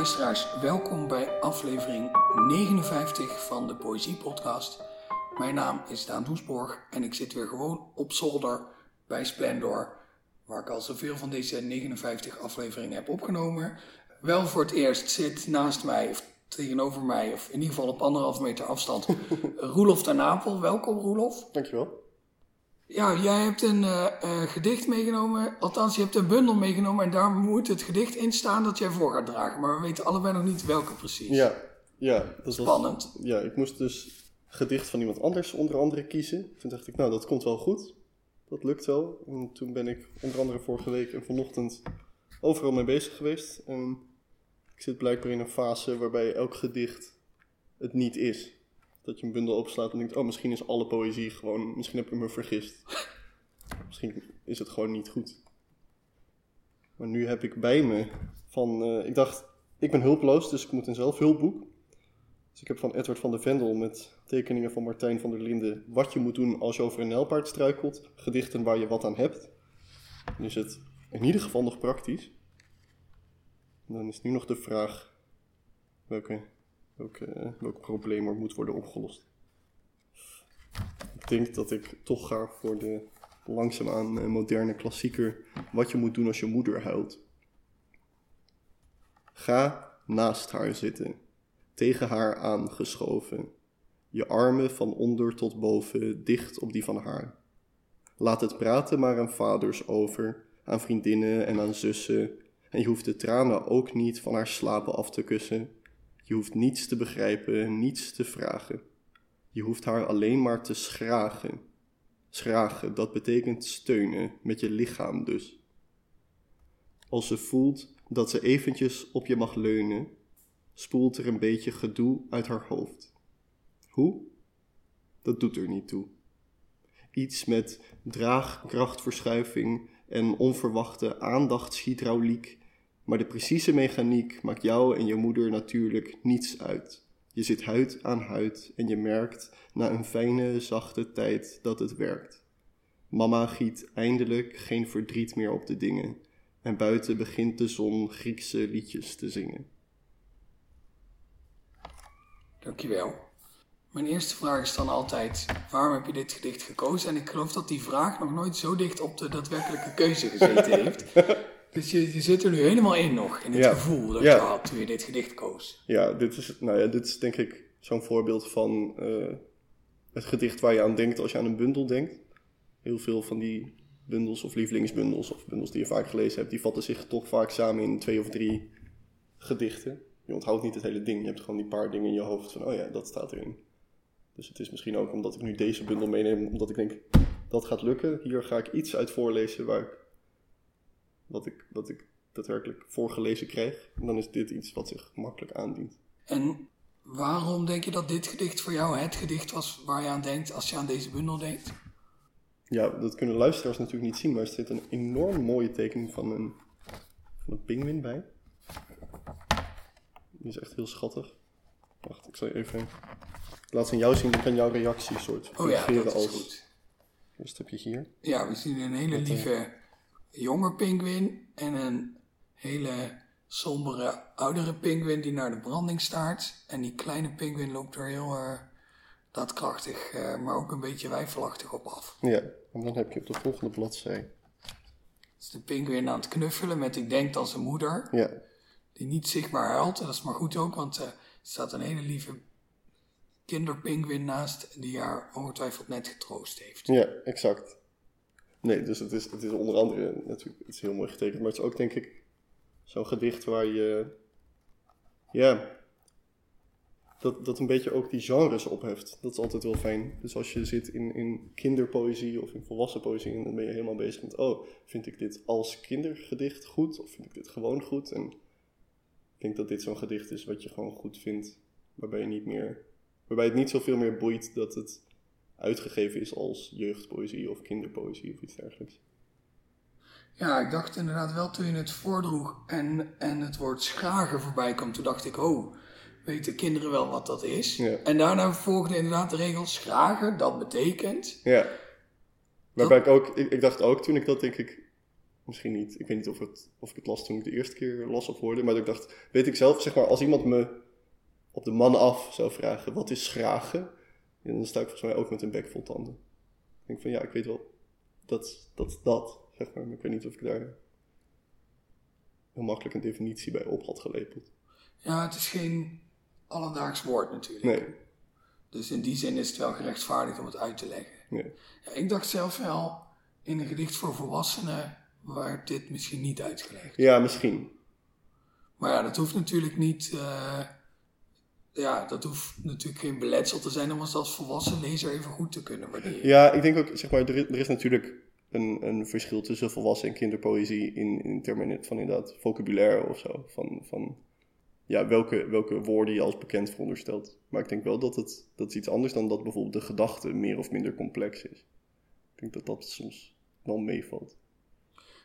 luisteraars, welkom bij aflevering 59 van de Poëzie Podcast. Mijn naam is Daan Doesborg en ik zit weer gewoon op zolder bij Splendor, waar ik al zoveel van deze 59 afleveringen heb opgenomen. Wel voor het eerst zit naast mij, of tegenover mij, of in ieder geval op anderhalf meter afstand, Roelof ten Napel. Welkom Roelof. Dankjewel. Ja, jij hebt een eh, eh, gedicht meegenomen. Althans, je hebt een bundel meegenomen en daar moet het gedicht in staan dat jij voor gaat dragen. Maar we weten allebei nog niet welke precies. Ja, ja dat Spannend. Was, ja, ik moest dus gedicht van iemand anders onder andere kiezen. Toen dacht ik, nou, dat komt wel goed. Dat lukt wel. En toen ben ik onder andere vorige week en vanochtend overal mee bezig geweest. En ik zit blijkbaar in een fase waarbij elk gedicht het niet is. Dat je een bundel opslaat en denkt, oh, misschien is alle poëzie gewoon, misschien heb ik me vergist. misschien is het gewoon niet goed. Maar nu heb ik bij me van, uh, ik dacht, ik ben hulpeloos, dus ik moet een zelfhulpboek. Dus ik heb van Edward van de Vendel met tekeningen van Martijn van der Linden wat je moet doen als je over een nijlpaard struikelt. Gedichten waar je wat aan hebt. Dan is het in ieder geval nog praktisch. Dan is nu nog de vraag welke welk, uh, probleem er moet worden opgelost. Ik denk dat ik toch ga voor de langzaamaan uh, moderne klassieker Wat je moet doen als je moeder huilt. Ga naast haar zitten, tegen haar aangeschoven, je armen van onder tot boven dicht op die van haar. Laat het praten maar aan vaders over, aan vriendinnen en aan zussen, en je hoeft de tranen ook niet van haar slapen af te kussen je hoeft niets te begrijpen, niets te vragen. Je hoeft haar alleen maar te schragen. Schragen, dat betekent steunen, met je lichaam dus. Als ze voelt dat ze eventjes op je mag leunen, spoelt er een beetje gedoe uit haar hoofd. Hoe? Dat doet er niet toe. Iets met draagkrachtverschuiving en onverwachte aandachtshydrauliek maar de precieze mechaniek maakt jou en je moeder natuurlijk niets uit. Je zit huid aan huid en je merkt na een fijne, zachte tijd dat het werkt. Mama giet eindelijk geen verdriet meer op de dingen en buiten begint de zon Griekse liedjes te zingen. Dankjewel. Mijn eerste vraag is dan altijd: waarom heb je dit gedicht gekozen? En ik geloof dat die vraag nog nooit zo dicht op de daadwerkelijke keuze gezeten heeft. Dus je, je zit er nu helemaal in nog, in het gevoel dat je had toen je dit gedicht koos. Ja, dit is, nou ja, dit is denk ik zo'n voorbeeld van uh, het gedicht waar je aan denkt als je aan een bundel denkt. Heel veel van die bundels of lievelingsbundels of bundels die je vaak gelezen hebt, die vatten zich toch vaak samen in twee of drie gedichten. Je onthoudt niet het hele ding, je hebt gewoon die paar dingen in je hoofd van, oh ja, dat staat erin. Dus het is misschien ook omdat ik nu deze bundel meeneem, omdat ik denk, dat gaat lukken. Hier ga ik iets uit voorlezen waar ik wat ik, wat ik daadwerkelijk voorgelezen krijg. En dan is dit iets wat zich makkelijk aandient. En waarom denk je dat dit gedicht voor jou het gedicht was waar je aan denkt als je aan deze bundel denkt? Ja, dat kunnen luisteraars natuurlijk niet zien, maar er zit een enorm mooie tekening van een, van een pinguïn bij. Die is echt heel schattig. Wacht, ik zal je even. laat ze aan jou zien, dan kan jouw reactie soort oh ja, dat is als. Goed. Eerst heb je hier. Ja, we zien een hele lieve jonge pinguïn en een hele sombere oudere pinguïn die naar de branding staart. En die kleine pinguïn loopt er heel uh, daadkrachtig, uh, maar ook een beetje wijfelachtig op af. Ja, en dan heb je op de volgende bladzij. is de pinguïn aan het knuffelen met, ik denk, dan zijn moeder. Ja. Die niet zichtbaar huilt. En dat is maar goed ook, want uh, er staat een hele lieve kinderpinguïn naast die haar ongetwijfeld net getroost heeft. Ja, exact. Nee, dus het is, het is onder andere natuurlijk het is heel mooi getekend, maar het is ook denk ik zo'n gedicht waar je, ja, dat, dat een beetje ook die genres opheft. Dat is altijd wel fijn. Dus als je zit in, in kinderpoëzie of in volwassen poëzie, dan ben je helemaal bezig met, oh, vind ik dit als kindergedicht goed of vind ik dit gewoon goed? En ik denk dat dit zo'n gedicht is wat je gewoon goed vindt, waarbij je niet meer, waarbij het niet zoveel meer boeit dat het uitgegeven is als jeugdpoëzie of kinderpoëzie of iets dergelijks. Ja, ik dacht inderdaad wel toen je het voordroeg en, en het woord schragen voorbij kwam, toen dacht ik, oh, weten kinderen wel wat dat is? Ja. En daarna volgde inderdaad de regel schragen, dat betekent... Ja. Waarbij ik ook, ik, ik, dacht ook toen ik dat denk ik Misschien niet. Ik weet niet of, het, of ik het las toen ik de eerste keer las of hoorde. Maar dat ik dacht, weet ik zelf, zeg maar, als iemand me op de man af zou vragen, wat is schragen? Ja, dan sta ik volgens mij ook met een bek vol tanden. Ik denk van, ja, ik weet wel, dat, dat, dat, zeg maar. Maar ik weet niet of ik daar heel makkelijk een definitie bij op had gelepeld. Ja, het is geen alledaags woord natuurlijk. Nee, Dus in die zin is het wel gerechtvaardigd om het uit te leggen. nee. Ja, ik dacht zelf wel, in een gedicht voor volwassenen werd dit misschien niet uitgelegd. Ja, misschien. Maar ja, dat hoeft natuurlijk niet. eh, ja, dat hoeft natuurlijk geen beletsel te zijn om als volwassen lezer even goed te kunnen waarderen. Ja, ik denk ook, zeg maar, er is, er is natuurlijk een, een verschil tussen volwassen en kinderpoëzie in, in termen van inderdaad vocabulaire of zo. Van, van ja, welke, welke woorden je als bekend veronderstelt. Maar ik denk wel dat het dat is iets anders dan dat bijvoorbeeld de gedachte meer of minder complex is. Ik denk dat dat soms wel meevalt.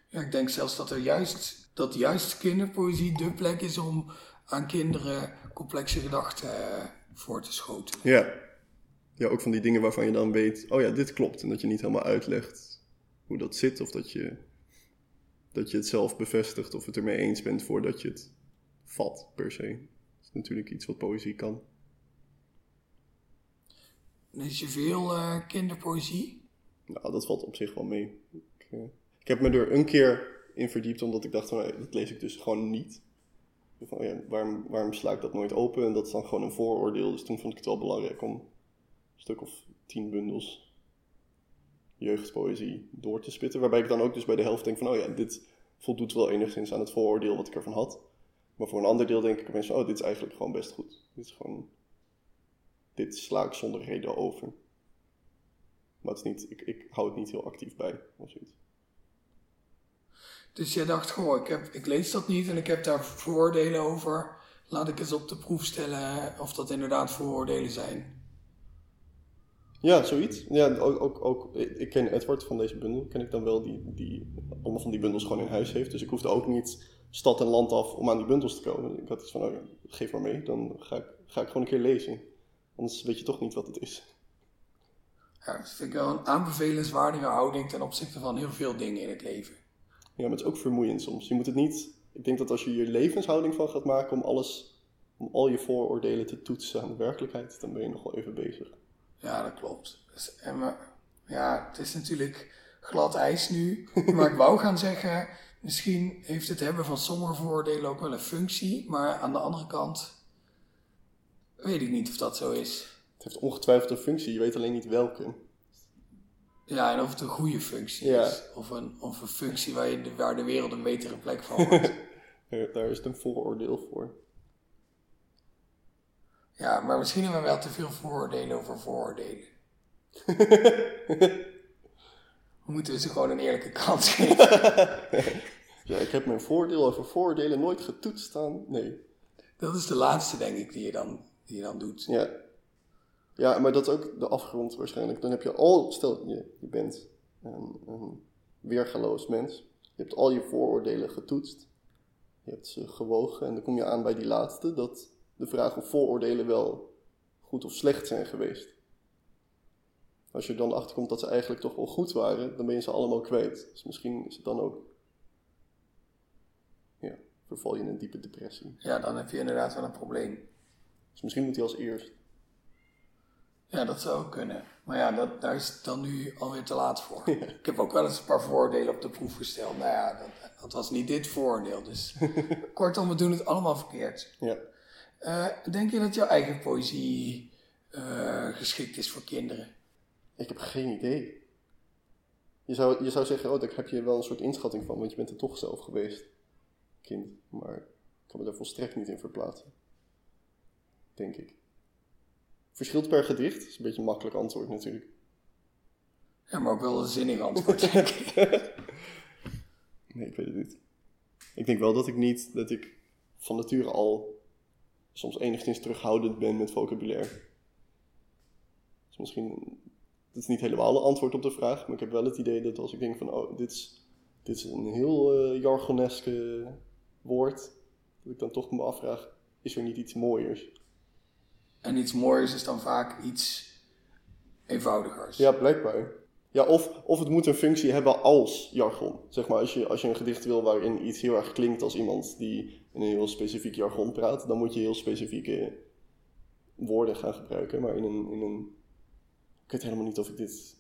Ja, ik denk zelfs dat er juist, dat juist kinderpoëzie de plek is om aan kinderen complexe gedachten eh, voor te schotelen. Ja. ja, ook van die dingen waarvan je dan weet, oh ja, dit klopt. En dat je niet helemaal uitlegt hoe dat zit of dat je, dat je het zelf bevestigt of het ermee eens bent voordat je het vat per se. Dat is natuurlijk iets wat poëzie kan. Lees je veel eh, kinderpoëzie? Nou, dat valt op zich wel mee. Ik, eh, ik heb me er een keer in verdiept omdat ik dacht, hey, dat lees ik dus gewoon niet. Van, ja, waarom, waarom sla ik dat nooit open? En dat is dan gewoon een vooroordeel. Dus toen vond ik het wel belangrijk om een stuk of tien bundels jeugdpoëzie door te spitten. Waarbij ik dan ook dus bij de helft denk van, oh ja, dit voldoet wel enigszins aan het vooroordeel wat ik ervan had. Maar voor een ander deel denk ik opeens oh, dit is eigenlijk gewoon best goed. Dit is gewoon, dit sla ik zonder reden over. Maar het is niet, ik, ik hou het niet heel actief bij of zoiets. Dus jij dacht, goh, ik, heb, ik lees dat niet en ik heb daar vooroordelen over. Laat ik eens op de proef stellen of dat inderdaad vooroordelen zijn. Ja, zoiets. Ja, ook, ook, ook, ik ken Edward van deze bundel, ken ik dan wel, die, die allemaal van die bundels gewoon in huis heeft. Dus ik hoefde ook niet stad en land af om aan die bundels te komen. Ik had iets van, oh geef maar mee, dan ga ik, ga ik gewoon een keer lezen. Anders weet je toch niet wat het is. Ja, dat vind ik wel een aanbevelenswaardige houding ten opzichte van heel veel dingen in het leven. Ja, maar het is ook vermoeiend soms. Je moet het niet, ik denk dat als je je levenshouding van gaat maken om alles, om al je vooroordelen te toetsen aan de werkelijkheid, dan ben je nog wel even bezig. Ja, dat klopt. Dus, en we, ja, het is natuurlijk glad ijs nu. Maar ik wou gaan zeggen, misschien heeft het hebben van sommige vooroordelen ook wel een functie. Maar aan de andere kant weet ik niet of dat zo is. Het heeft ongetwijfeld een functie, je weet alleen niet welke. Ja, en of het een goede functie Ja. is. Of een, of een functie waar, je de, waar de wereld een betere plek van wordt. Daar daar is het een vooroordeel voor. ja, maar misschien hebben we wel te veel vooroordelen over vooroordelen. We moeten ze gewoon een eerlijke kans geven. Ja, ik heb mijn voordeel over vooroordelen nooit getoetst aan. Nee. Dat is de laatste, denk ik, die je dan, die je dan doet. Ja. Ja, maar dat is ook de afgrond waarschijnlijk. Dan heb je al, stel je, je bent een, een weergaloos mens. Je hebt al je vooroordelen getoetst. Je hebt ze gewogen en dan kom je aan bij die laatste. Dat de vraag of vooroordelen wel goed of slecht zijn geweest. Als je er dan achter komt dat ze eigenlijk toch wel goed waren, dan ben je ze allemaal kwijt. Dus misschien is het dan ook. Ja, verval je in een diepe depressie. Ja, dan heb je inderdaad wel een probleem. Dus misschien moet hij als eerst. Ja, dat zou ook kunnen. Maar ja, dat, daar is het dan nu alweer te laat voor. Ik heb ook wel eens een paar voordelen op de proef gesteld. Nou ja, dat, dat was niet dit voordeel. Dus kortom, we doen het allemaal verkeerd. Ja. Eh, denk je dat jouw eigen poëzie eh, geschikt is voor kinderen? Ik heb geen idee. Je zou, je zou zeggen, oh, daar heb je wel een soort inschatting van, want je bent er toch zelf geweest, kind. Maar ik kan me daar volstrekt niet in verplaatsen. Denk ik. Verschilt per gedicht, is een beetje een makkelijk antwoord natuurlijk. Ja, maar ook wel een zinnig antwoord, denk ik. Nee, ik weet het niet. Ik denk wel dat ik niet, dat ik van nature al soms enigszins terughoudend ben met vocabulaire. Dus misschien, dat is niet helemaal een antwoord op de vraag, maar ik heb wel het idee dat als ik denk van, oh, dit is, dit is een heel jargoneske woord, dat ik dan toch me afvraag, is er niet iets mooiers? En iets moois is dan vaak iets eenvoudigers. Ja, blijkbaar. Ja, of, of het moet een functie hebben als jargon. Zeg maar, als je, als je een gedicht wil waarin iets heel erg klinkt als iemand die in een heel specifiek jargon praat, dan moet je heel specifieke woorden gaan gebruiken. Maar in een, in een. Ik weet helemaal niet of ik dit.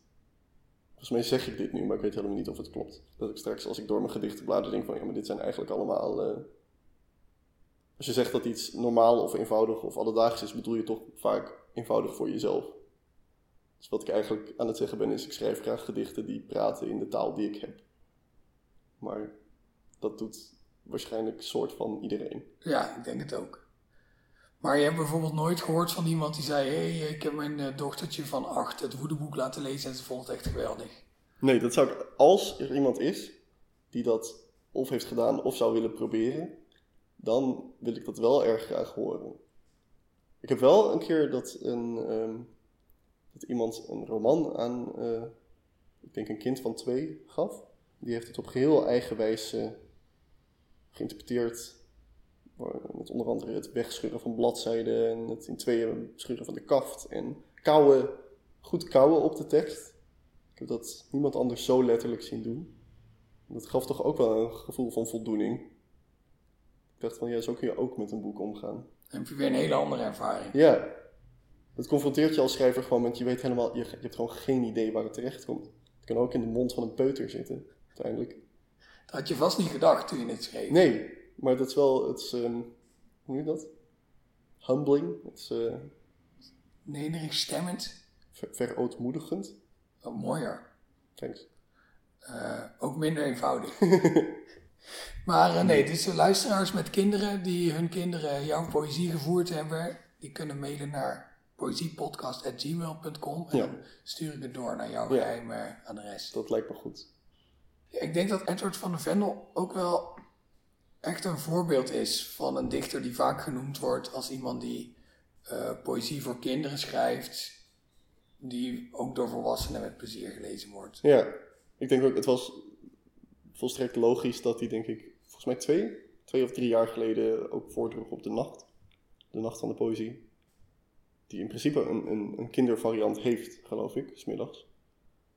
Volgens mij zeg ik dit nu, maar ik weet helemaal niet of het klopt. Dat ik straks, als ik door mijn gedichten blader, denk van ja, maar dit zijn eigenlijk allemaal. eh, Als je zegt dat iets normaal of eenvoudig of alledaags is, bedoel je toch vaak eenvoudig voor jezelf. Dus wat ik eigenlijk aan het zeggen ben, is ik schrijf graag gedichten die praten in de taal die ik heb. Maar dat doet waarschijnlijk soort van iedereen. Ja, ik denk het ook. Maar je hebt bijvoorbeeld nooit gehoord van iemand die zei: Hé, hey, ik heb mijn eh, dochtertje van acht het woedeboek laten lezen en ze vond het echt geweldig. Nee, dat zou ik, als er iemand is die dat of heeft gedaan of zou willen proberen, dan wil ik dat wel erg graag horen. Ik heb wel een keer dat, een, ehm, dat iemand een roman aan, eh, ik denk een kind van twee, gaf. Die heeft het op geheel eigen wijze geïnterpreteerd. Met onder andere het wegscheuren van bladzijden en het in tweeën scheuren van de kaft. En kouwen, goed kouwen op de tekst. Ik heb dat niemand anders zo letterlijk zien doen. Dat gaf toch ook wel een gevoel van voldoening. Ik dacht van ja, zo kun je ook met een boek omgaan. Dan heb je weer een hele andere ervaring. Ja, dat confronteert je als schrijver gewoon met je weet helemaal, je, je hebt gewoon geen idee waar het terecht komt. Het kan ook in de mond van een peuter zitten, uiteindelijk. Dat had je vast niet gedacht toen je het schreef. Nee, maar dat is wel, het is, ehm, hoe noem je dat? Humbling, het is eh, Nederig stemmend. ver- verootmoedigend. Oh, mooier. Thanks. Eh, ook minder eenvoudig. maar eh, nee, dus de luisteraars met kinderen die hun kinderen jouw poëzie gevoerd hebben, die kunnen mailen naar poëziepodcast.gmail.com en Ja. dan stuur ik het door naar jouw Ja. geheime adres. Dat lijkt me goed. Ja, ik denk dat Edward van de Vendel ook wel echt een voorbeeld is van een dichter die vaak genoemd wordt als iemand die eh, poëzie voor kinderen schrijft, die ook door volwassenen met plezier gelezen wordt. Ja, ik denk ook, het was volstrekt logisch dat hij, denk ik, volgens mij twee, twee of drie jaar geleden ook voordroeg op de nacht. De nacht van de poëzie. Die in principe een, een, een kindervariant heeft, geloof ik, smiddags.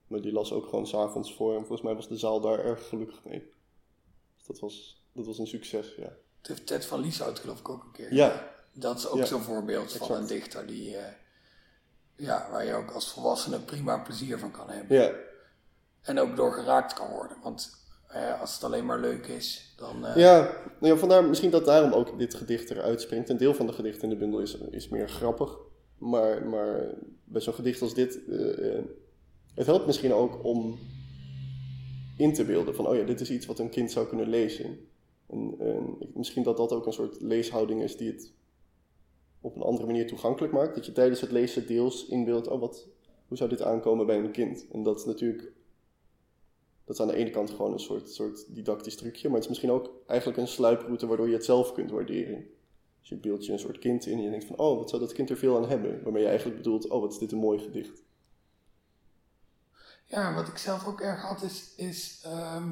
Maar die las ook gewoon s'avonds voor en volgens mij was de zaal daar erg gelukkig mee. Dus dat was, dat was een succes, ja. Het heeft Ted van Lieshout geloof ik ook een keer. Ja, Dat is ook Ja, zo'n voorbeeld van een dichter die, eh, ja, waar je ook als volwassene prima plezier van kan hebben. ja, En ook door geraakt kan worden. Want eh, als het alleen maar leuk is, dan... eh, Ja, nou ja, vandaar misschien dat daarom ook dit gedicht eruit springt. Een deel van de gedichten in de bundel is, is meer grappig. Maar, maar bij zo'n gedicht als dit, eh, het helpt misschien ook om in te beelden van, oh ja, dit is iets wat een kind zou kunnen lezen. En, misschien dat dat ook een soort leeshouding is die het op een andere manier toegankelijk maakt. Dat je tijdens het lezen deels inbeeldt, oh wat, hoe zou dit aankomen bij een kind? En dat is natuurlijk dat is aan de ene kant gewoon een soort, soort didactisch trucje, maar het is misschien ook eigenlijk een sluiproute waardoor je het zelf kunt waarderen. Dus je beeldt je een soort kind in en je denkt van, oh, wat zou dat kind er veel aan hebben? Waarmee je eigenlijk bedoelt, oh, wat is dit een mooi gedicht. Ja, wat ik zelf ook erg had is, is ehm,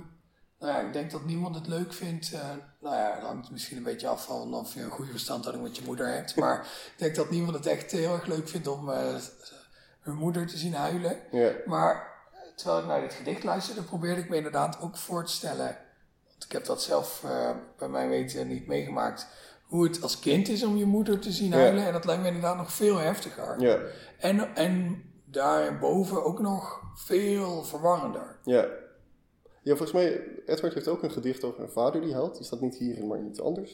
nou ja, ik denk dat niemand het leuk vindt. eh, nou ja, het hangt misschien een beetje af van of je een goede verstandhouding met je moeder hebt. Maar ik denk dat niemand het echt heel erg leuk vindt om eh, hun moeder te zien huilen. Ja, Maar terwijl ik naar dit gedicht luisterde, probeerde ik me inderdaad ook voor te stellen. Want ik heb dat zelf eh, bij mijn weten niet meegemaakt. Hoe het als kind is om je moeder te zien Ja. huilen. En dat lijkt me inderdaad nog veel heftiger. ja, En, en daarboven ook nog veel verwarrender. ja. Ja, volgens mij, Edward heeft ook een gedicht over een vader die huilt. Die staat niet hierin, maar iets anders.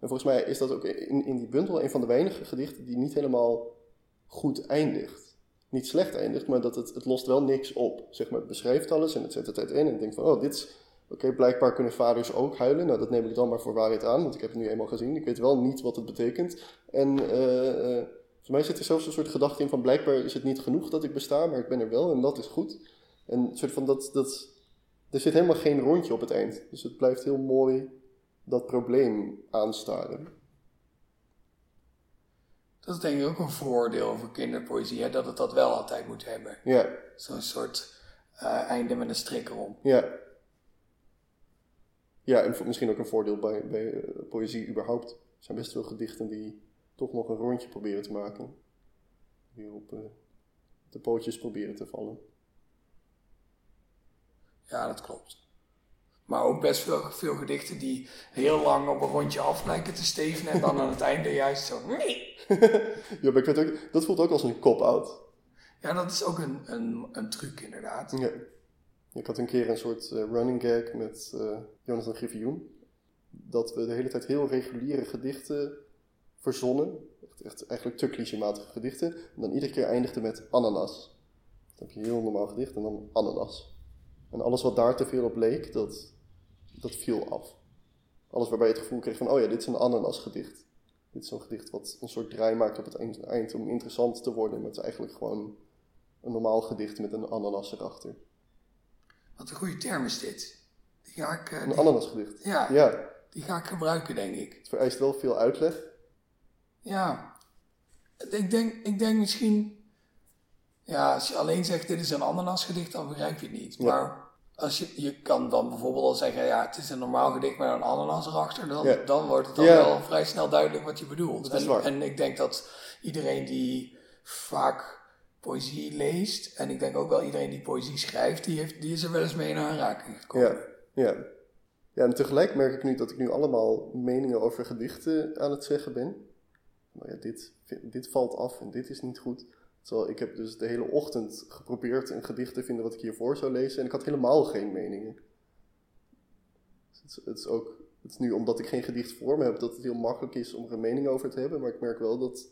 En volgens mij is dat ook in, in die bundel een van de weinige gedichten die niet helemaal goed eindigt. Niet slecht eindigt, maar dat het, het lost wel niks op. Zeg maar, het beschrijft alles en het zet het uiteen en denkt van, oh, dit is... Oké, blijkbaar kunnen vaders ook huilen. Nou, dat neem ik dan maar voor waarheid aan, want ik heb het nu eenmaal gezien. Ik weet wel niet wat het betekent. En eh, eh, voor mij zit er zelfs een soort gedachte in van, blijkbaar is het niet genoeg dat ik besta, maar ik ben er wel en dat is goed. En een soort van dat, dat, er zit helemaal geen rondje op het eind. Dus het blijft heel mooi dat probleem aanstaren. Dat is denk ik ook een vooroordeel over kinderpoëzie, hè, dat het dat wel altijd moet hebben. Ja, Zo'n soort eh, einde met een strik erom. ja. Ja, en voor- misschien ook een voordeel bij, bij eh, poëzie überhaupt. Er zijn best veel gedichten die toch nog een rondje proberen te maken. Die op eh, de pootjes proberen te vallen. Ja, dat klopt. Maar ook best veel, veel gedichten die heel lang op een rondje af lijken te stevenen en dan aan het einde juist zo. Nee. ja, maar ik weet ook, dat voelt ook als een cop-out. Ja, dat is ook een, een, een truc inderdaad. Ja. Ik had een keer een soort uh, running gag met uh, Jonathan Griffioen. Dat we de hele tijd heel reguliere gedichten verzonnen. Echt, echt eigenlijk te clichématige gedichten. En dan iedere keer eindigde met ananas. Dan heb je een heel normaal gedicht en dan ananas. En alles wat daar te veel op leek, dat, dat viel af. Alles waarbij je het gevoel kreeg van, oh ja, dit is een ananasgedicht. Dit is zo'n gedicht wat een soort draai maakt op het eind om interessant te worden. Maar het is eigenlijk gewoon een normaal gedicht met een ananas erachter. Wat een goede term is dit. Die ga ik, uh, een ananasgedicht. Ja, ja, die ga ik gebruiken, denk ik. Het vereist wel veel uitleg. Ja, ik denk, ik denk misschien... Ja, als je alleen zegt dit is een ananasgedicht, dan begrijp je het niet. Maar als je, je kan dan bijvoorbeeld al zeggen, ja, het is een normaal gedicht met een ananas erachter. Dan, dan wordt het dan wel vrij snel duidelijk wat je bedoelt. En, en, ik denk dat iedereen die vaak poëzie leest, en ik denk ook wel iedereen die poëzie schrijft, die, heeft, die is er wel eens mee in aanraking gekomen. Ja, ja. ja, en tegelijk merk ik nu dat ik nu allemaal meningen over gedichten aan het zeggen ben. Nou ja, dit, dit valt af en dit is niet goed. Terwijl ik heb dus de hele ochtend geprobeerd een gedicht te vinden wat ik hiervoor zou lezen. En ik had helemaal geen meningen. Dus het, is, het, is, ook, het is nu omdat ik geen gedicht voor me heb dat het heel makkelijk is om er een mening over te hebben. Maar ik merk wel dat,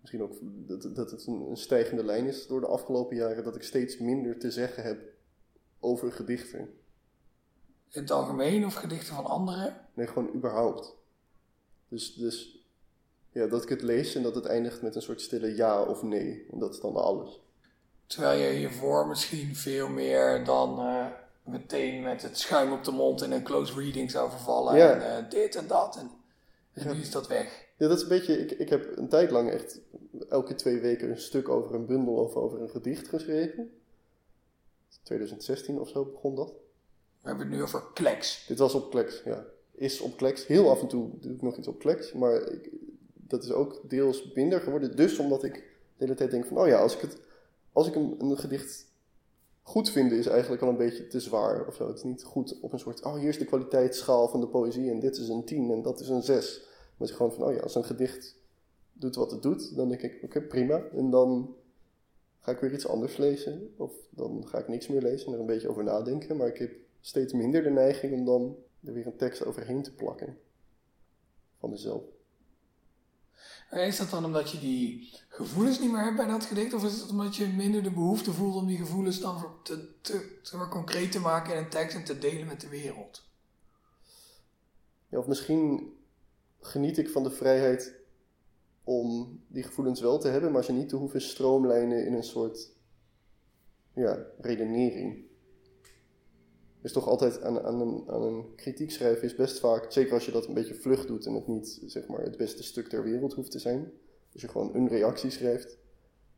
misschien ook dat, dat het een, een stijgende lijn is door de afgelopen jaren. Dat ik steeds minder te zeggen heb over gedichten. In het algemeen of gedichten van anderen? Nee, gewoon überhaupt. Dus, dus ja, dat ik het lees en dat het eindigt met een soort stille ja of nee. En dat is dan alles. Terwijl je hiervoor misschien veel meer dan uh, meteen met het schuim op de mond in een close reading zou vervallen. Ja. En uh, dit en dat. En, en nu is dat weg. Ja, dat is een beetje. Ik, ik heb een tijd lang echt elke twee weken een stuk over een bundel of over een gedicht geschreven. 2016 of zo begon dat. We hebben het nu over Kleks. Dit was op Kleks, ja. Is op Kleks. Heel af en toe doe ik nog iets op Kleks. Maar ik, dat is ook deels minder geworden. Dus omdat ik de hele tijd denk van, oh ja, als ik, het, als ik een, gedicht goed vind, is eigenlijk al een beetje te zwaar of zo. Het is niet goed op een soort, oh hier is de kwaliteitsschaal van de poëzie en dit is een 10 en dat is een 6. Maar gewoon van, oh ja, als een gedicht doet wat het doet, dan denk ik, oké, prima. En dan ga ik weer iets anders lezen. Of dan ga ik niks meer lezen en er een beetje over nadenken. Maar ik heb steeds minder de neiging om dan er weer een tekst overheen te plakken. Van mezelf. Is dat dan omdat je die gevoelens niet meer hebt bij dat gedicht? Of is het omdat je minder de behoefte voelt om die gevoelens dan te, te, concreet te maken in een tekst en te delen met de wereld? Of misschien geniet ik van de vrijheid om die gevoelens wel te hebben, maar ze niet te hoeven stroomlijnen in een soort ja, redenering is toch altijd aan, aan, een, aan een kritiek schrijven is best vaak, zeker als je dat een beetje vlug doet en het niet zeg maar, het beste stuk ter wereld hoeft te zijn. Als je gewoon een reactie schrijft,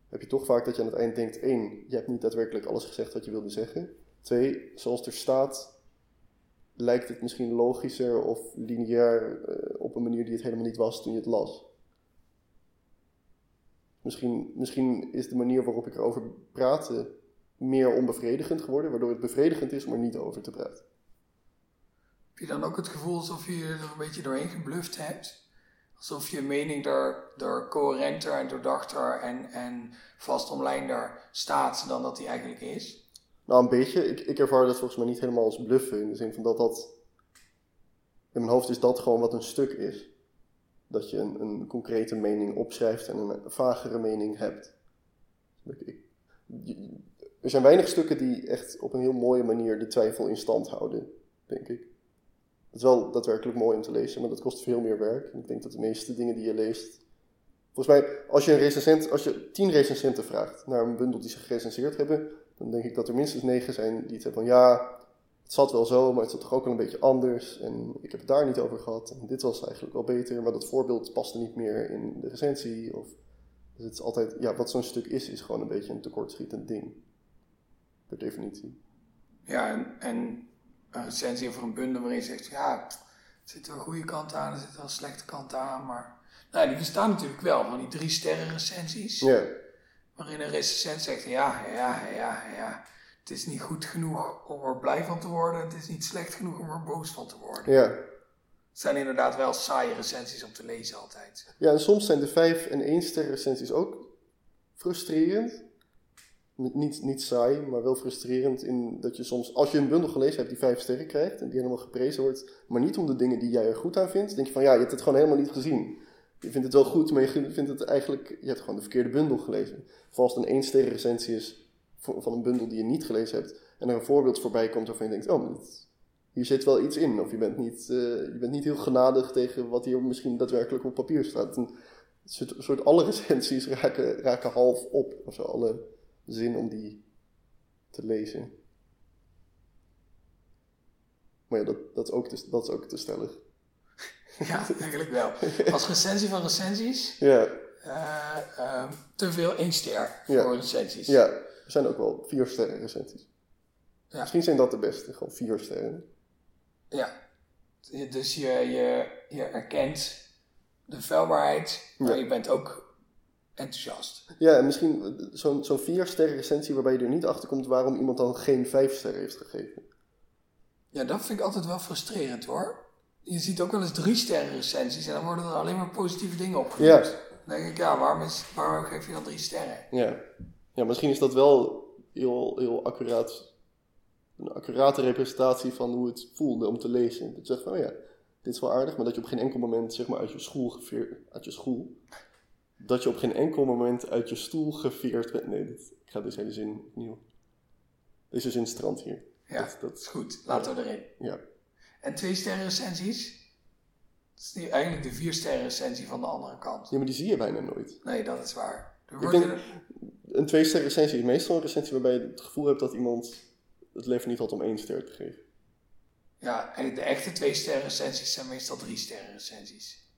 heb je toch vaak dat je aan het eind denkt: één, je hebt niet daadwerkelijk alles gezegd wat je wilde zeggen. Twee, zoals er staat, lijkt het misschien logischer of lineair uh, op een manier die het helemaal niet was toen je het las. Misschien, misschien is de manier waarop ik erover praatte meer onbevredigend geworden, waardoor het bevredigend is om er niet over te praten. Heb je dan ook het gevoel alsof je er een beetje doorheen gebluft hebt? Alsof je mening er, er coherenter en doordachter en, en vastomlijnder staat dan dat die eigenlijk is? Nou, een beetje. Ik, ik ervaar dat volgens mij niet helemaal als bluffen. In de zin van dat dat... In mijn hoofd is dat gewoon wat een stuk is. Dat je een, een concrete mening opschrijft en een vagere mening hebt. Ik, er zijn weinig stukken die echt op een heel mooie manier de twijfel in stand houden, denk ik. Het is wel daadwerkelijk mooi om te lezen, maar dat kost veel meer werk. Ik denk dat de meeste dingen die je leest. Volgens mij, als je, een recensent, als je tien recensenten vraagt naar een bundel die ze gerecenseerd hebben, dan denk ik dat er minstens negen zijn die het hebben van ja, het zat wel zo, maar het zat toch ook wel een beetje anders. En ik heb het daar niet over gehad. En dit was eigenlijk wel beter, maar dat voorbeeld paste niet meer in de recensie. Of, dus het is altijd, ja, wat zo'n stuk is, is gewoon een beetje een tekortschietend ding per definitie. Ja, en, en een recensie over een bundel waarin je zegt, ja, er zit wel een goede kant aan, er zit wel een slechte kant aan, maar... Nou, die bestaan natuurlijk wel, van die drie sterren recensies. Ja. Waarin een recensent zegt, ja, ja, ja, ja, Het is niet goed genoeg om er blij van te worden. Het is niet slecht genoeg om er boos van te worden. Ja. Het zijn inderdaad wel saaie recensies om te lezen altijd. ja, en soms zijn de 5 en 1 ster recensies ook frustrerend. Niet- Niet, saai, maar wel frustrerend in dat je soms, als je een bundel gelezen hebt die 5 sterren krijgt en die helemaal geprezen wordt, maar niet om de dingen die jij er goed aan vindt, denk je van ja, je hebt het gewoon helemaal niet gezien. Je vindt het wel goed, maar je vindt het eigenlijk, je hebt gewoon de verkeerde bundel gelezen. Of als het een 1 sterren recensie is van een bundel die je niet gelezen hebt en er een voorbeeld voorbij komt waarvan je denkt, oh, hier zit wel iets in. Of je bent niet, eh, je bent niet heel genadig tegen wat hier misschien daadwerkelijk op papier staat. Een soort, soort alle recensies raken, raken half op. Of zo, alle zin om die te lezen. Maar ja, dat, dat, is, ook te, dat is ook te stellig. Ja, eigenlijk wel. Als recensie van recensies, Ja, eh, ehm, te veel één ster Ja. voor recensies. ja, er zijn ook wel vier sterren recensies. Ja. Misschien zijn dat de beste, gewoon vier sterren. Ja. Dus je, je, je erkent de vuilbaarheid, maar Ja. je bent ook enthousiast. Ja, en misschien eh, zo'n zo'n vier sterren recensie waarbij je er niet achter komt waarom iemand dan geen vijf sterren heeft gegeven. Ja, dat vind ik altijd wel frustrerend hoor. Je ziet ook wel eens drie sterren recensies en dan worden er alleen maar positieve dingen opgenoemd. Ja. Dan denk ik, ja, waarom, is, waarom geef je dan drie sterren? Ja. ja, misschien is dat wel heel, heel accuraat. Een accurate representatie van hoe het voelde om te lezen. Dat je zegt van, oh ja, dit is wel aardig, maar dat je op geen enkel moment, zeg maar, uit je school uit je school, dat je op geen enkel moment uit je stoel geveerd bent. Nee, dit, ik ga deze hele zin opnieuw. Deze zin strand hier. Ja, Dat, is goed. Laten we erin. ja. En twee sterren recensies? Dat is niet eigenlijk de vier sterren recensie van de andere kant. ja, maar die zie je bijna nooit. Nee, dat is waar. Er Ik denk- er- Een twee ster recensie is meestal een recensie waarbij je het gevoel hebt dat iemand het leven niet had om één ster te geven. Ja, en de echte twee sterren recensies zijn meestal drie sterren recensies.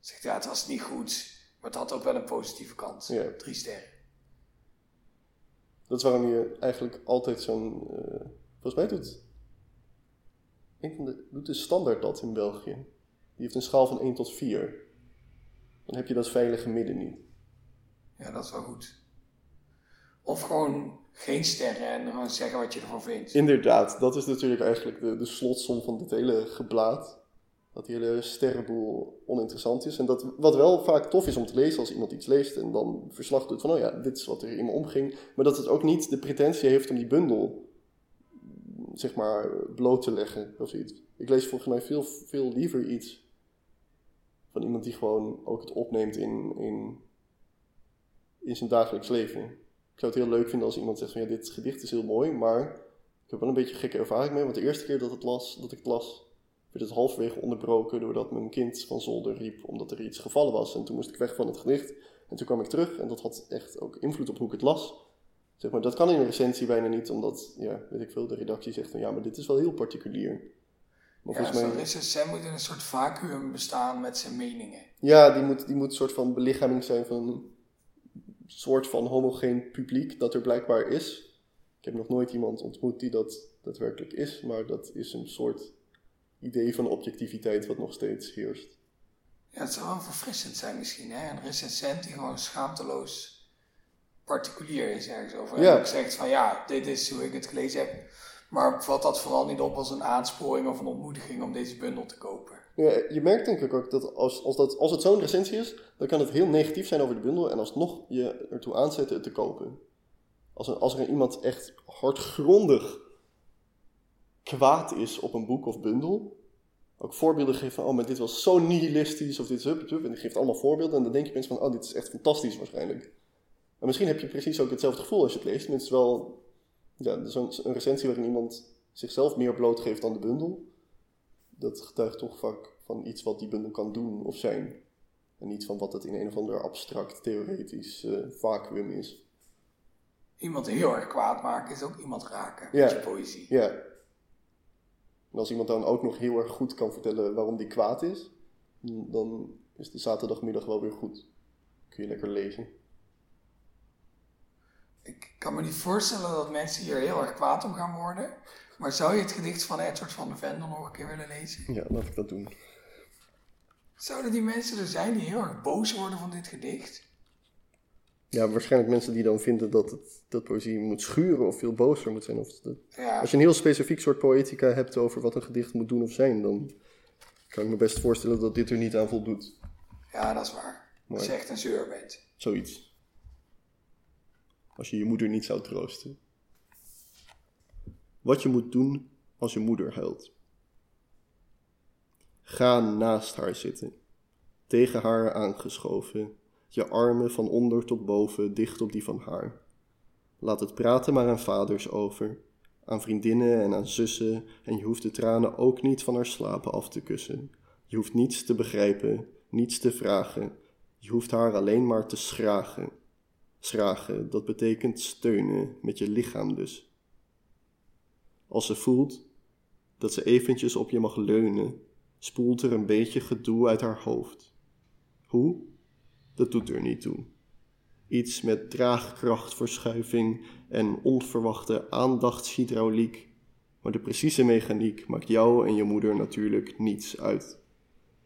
Zegt ja, het was niet goed, maar het had ook wel een positieve kant. Ja. Drie sterren. Dat is waarom je eigenlijk altijd zo'n. eh, volgens mij doet. De, doet de standaard dat in België. Die heeft een schaal van 1 tot 4. Dan heb je dat veilige midden niet. Ja, dat is wel goed. Of gewoon geen sterren en gewoon zeggen wat je ervan vindt. Inderdaad, dat is natuurlijk eigenlijk de, de slotsom van dit hele geblaad. Dat die hele sterrenboel oninteressant is. En dat, wat wel vaak tof is om te lezen als iemand iets leest en dan verslag doet van, oh ja, dit is wat er in me omging. Maar dat het ook niet de pretentie heeft om die bundel, zeg maar, bloot te leggen of zoiets. Ik lees volgens mij veel, veel liever iets van iemand die gewoon ook het opneemt in, in, in zijn dagelijks leven. Ik zou het heel leuk vinden als iemand zegt van, ja, dit gedicht is heel mooi, maar ik heb wel een beetje gekke ervaring mee. Want de eerste keer dat, het las, dat ik het las, werd het halverwege onderbroken doordat mijn kind van zolder riep omdat er iets gevallen was. En toen moest ik weg van het gedicht. En toen kwam ik terug en dat had echt ook invloed op hoe ik het las. Zeg maar, dat kan in een recensie bijna niet, omdat, ja, weet ik veel, de redactie zegt van ja, maar dit is wel heel particulier. Maar Ja, volgens zo'n mij, recensent moet in een soort vacuüm bestaan met zijn meningen. ja, die moet, die moet een soort van belichaming zijn van een soort van homogeen publiek dat er blijkbaar is. Ik heb nog nooit iemand ontmoet die dat daadwerkelijk is, maar dat is een soort idee van objectiviteit wat nog steeds heerst. Ja, het zou wel verfrissend zijn misschien, hè? Een recensent die gewoon schaamteloos particulier is ergens over. Ja. En ook zegt van ja, dit is hoe ik het gelezen heb. Maar vat dat vooral niet op als een aansporing of een ontmoediging om deze bundel te kopen. Ja, je merkt denk ik ook dat als, als, dat, als het zo'n recensie is, dan kan het heel negatief zijn over de bundel en alsnog je ertoe aanzetten het te kopen. Als als er iemand echt hardgrondig kwaad is op een boek of bundel, ook voorbeelden geeft van, oh, maar dit was zo nihilistisch of dit is hup, hup, en die geeft allemaal voorbeelden en dan denk je mensen van, oh, dit is echt fantastisch waarschijnlijk. En misschien heb je precies ook hetzelfde gevoel als je het leest, is wel ja, zo'n een recensie waarin iemand zichzelf meer blootgeeft dan de bundel dat getuigt toch vaak van iets wat die bundel kan doen of zijn. En niet van wat het in een of ander abstract, theoretisch eh, vacuüm is. Iemand heel erg kwaad maken is ook iemand raken Ja. met je poëzie. Ja. En als iemand dan ook nog heel erg goed kan vertellen waarom die kwaad is, dan is de zaterdagmiddag wel weer goed. Kun je lekker lezen. Ik kan me niet voorstellen dat mensen hier heel erg kwaad om gaan worden. Maar zou je het gedicht van Edward van de Vendel nog een keer willen lezen? Ja, laat ik dat doen. Zouden die mensen er zijn die heel erg boos worden van dit gedicht? Ja, waarschijnlijk mensen die dan vinden dat, het, dat poëzie moet schuren of veel bozer moet zijn. Of dat- Ja, Als je een heel specifiek soort poëtica hebt over wat een gedicht moet doen of zijn, dan kan ik me best voorstellen dat dit er niet aan voldoet. ja, dat is waar. Als je Mooi. echt een zeur bent. Zoiets. Als je je moeder niet zou troosten. Wat je moet doen als je moeder huilt. Ga naast haar zitten, tegen haar aangeschoven, je armen van onder tot boven dicht op die van haar. Laat het praten maar aan vaders over, aan vriendinnen en aan zussen, en je hoeft de tranen ook niet van haar slapen af te kussen. Je hoeft niets te begrijpen, niets te vragen, je hoeft haar alleen maar te schragen. Schragen, dat betekent steunen met je lichaam dus. Als ze voelt dat ze eventjes op je mag leunen, spoelt er een beetje gedoe uit haar hoofd. Hoe? Dat doet er niet toe. Iets met draagkrachtverschuiving en onverwachte aandachtshydrauliek, maar de precieze mechaniek maakt jou en je moeder natuurlijk niets uit.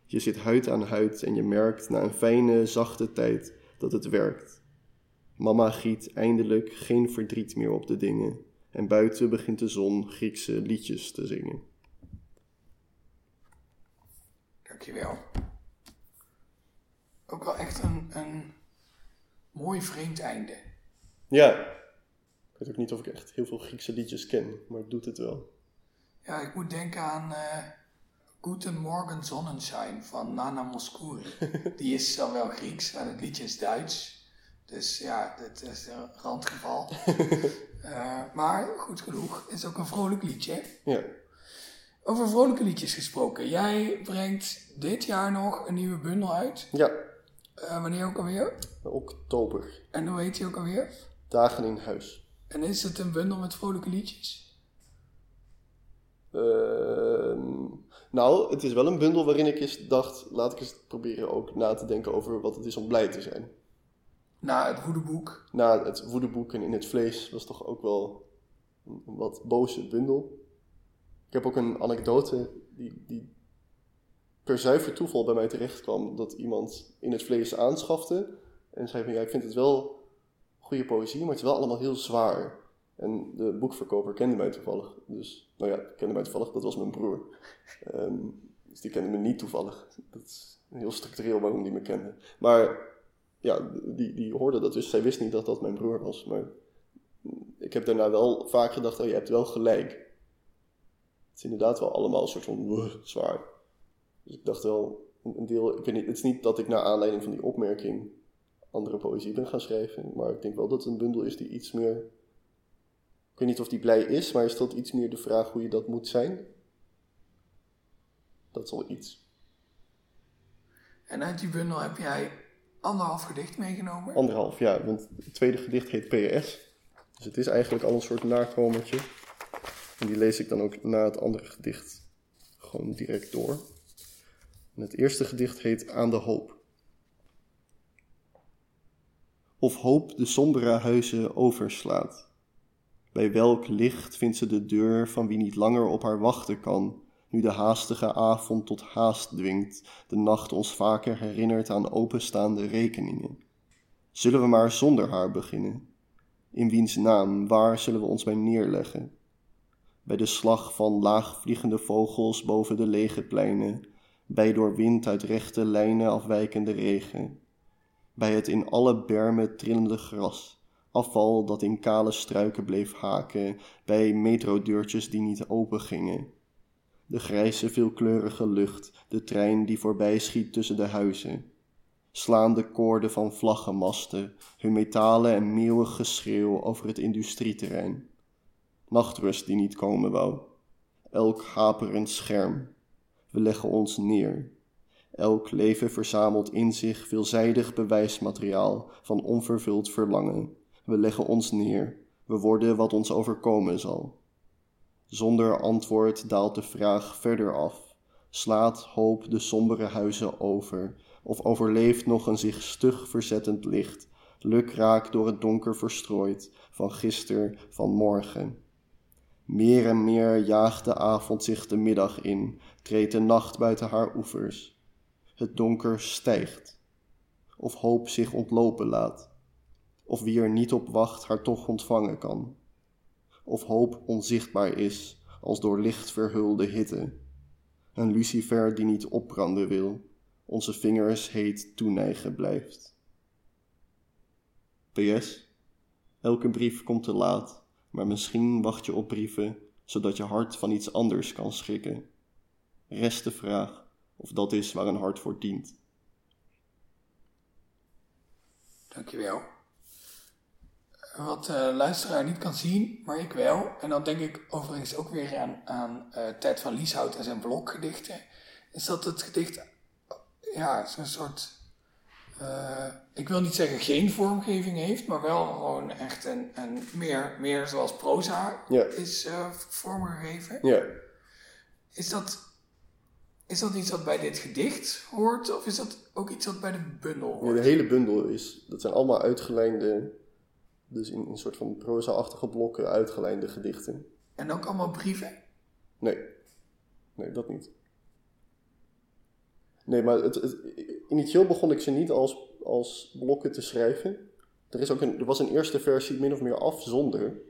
Je zit huid aan huid en je merkt na een fijne, zachte tijd dat het werkt. Mama giet eindelijk geen verdriet meer op de dingen en buiten begint de zon Griekse liedjes te zingen. Dankjewel. Ook wel echt een, een mooi vreemd einde. Ja, ik weet ook niet of ik echt heel veel Griekse liedjes ken, maar het doet het wel. Ja, ik moet denken aan eh Guten Morgen Sonnenschein van Nana Mouskouri. Die is dan wel Grieks en het liedje is Duits. Dus ja, dit is een randgeval. Eh, maar goed genoeg, is ook een vrolijk liedje. Ja, Over vrolijke liedjes gesproken. Jij brengt dit jaar nog een nieuwe bundel uit. ja Eh, wanneer ook alweer? oktober. En hoe heet die ook alweer? Dagen in huis. En is het een bundel met vrolijke liedjes? Ehm, nou, het is wel een bundel waarin ik eens dacht, laat ik eens proberen ook na te denken over wat het is om blij te zijn. Na het woedeboek. Na het woedeboek en in het vlees was toch ook wel een een wat boze bundel. Ik heb ook een anekdote die, die per zuiver toeval bij mij terecht kwam. Dat iemand in het vlees aanschafte en zei van ja, ik vind het wel goede poëzie, maar het is wel allemaal heel zwaar. En de boekverkoper kende mij toevallig. Dus, nou ja, kende mij toevallig, dat was mijn broer. Ehm, dus die kende me niet toevallig. Dat is heel structureel waarom die me kende. Maar ja, die, die hoorde dat dus. Zij wist niet dat dat mijn broer was. Maar ik heb daarna wel vaak gedacht, oh je hebt wel gelijk. Het is inderdaad wel allemaal een soort van "Wuh, zwaar. Dus ik dacht wel, een deel, ik weet niet, het is niet dat ik naar aanleiding van die opmerking andere poëzie ben gaan schrijven. Maar ik denk wel dat het een bundel is die iets meer, ik weet niet of die blij is, maar is dat iets meer de vraag hoe je dat moet zijn? Dat is al iets. En uit die bundel heb jij anderhalf gedicht meegenomen. Anderhalf, ja, want het tweede gedicht heet PS. Dus het is eigenlijk al een soort nakomertje. En die lees ik dan ook na het andere gedicht gewoon direct door. Het eerste gedicht heet Aan de Hoop. Of hoop de sombere huizen overslaat. Bij welk licht vindt ze de deur van wie niet langer op haar wachten kan, nu de haastige avond tot haast dwingt, de nacht ons vaker herinnert aan openstaande rekeningen. Zullen we maar zonder haar beginnen? In wiens naam, waar zullen we ons bij neerleggen? Bij de slag van laagvliegende vogels boven de lege pleinen, bij door wind uit rechte lijnen afwijkende regen, bij het in alle bermen trillende gras, afval dat in kale struiken bleef haken, bij metrodeurtjes die niet opengingen, de grijze veelkleurige lucht, de trein die voorbij schiet tussen de huizen, slaande koorden van vlaggenmasten, hun metalen en meeuwig geschreeuw over het industrieterrein. Nachtrust die niet komen wou. Elk haperend scherm. We leggen ons neer. Elk leven verzamelt in zich veelzijdig bewijsmateriaal van onvervuld verlangen. We leggen ons neer. We worden wat ons overkomen zal. Zonder antwoord daalt de vraag verder af. Slaat hoop de sombere huizen over, of overleeft nog een zich stug verzettend licht, lukraak door het donker verstrooid, van gister, van morgen. Meer en meer jaagt de avond zich de middag in, treedt de nacht buiten haar oevers. Het donker stijgt, of hoop zich ontlopen laat. of wie er niet op wacht haar toch ontvangen kan. Of hoop onzichtbaar is als door licht verhulde hitte. Een lucifer die niet opbranden wil, onze vingers heet toeneigen blijft. PS. Elke brief komt te laat, maar misschien wacht je op brieven zodat je hart van iets anders kan schrikken. Rest de vraag of dat is waar een hart voor dient. Dankjewel. Wat de uh, luisteraar niet kan zien, maar ik wel. En dan denk ik overigens ook weer aan, aan uh, Ted van Lieshout en zijn blokgedichten. Is dat het gedicht, ja, zo'n soort, uh, ik wil niet zeggen geen vormgeving heeft, maar wel gewoon echt een, een meer, meer zoals proza is uh, vormgegeven. Ja. Is dat, is dat iets wat bij dit gedicht hoort, of is dat ook iets wat bij de bundel Ja, hoort? de hele bundel is, dat zijn allemaal uitgelijnde, dus in een soort van proza-achtige blokken uitgelijnde gedichten. En ook allemaal brieven? Nee, nee, dat niet. Nee, maar het, het, initieel begon ik ze niet als, als blokken te schrijven. Er, is ook een, er was een eerste versie min of meer af zonder.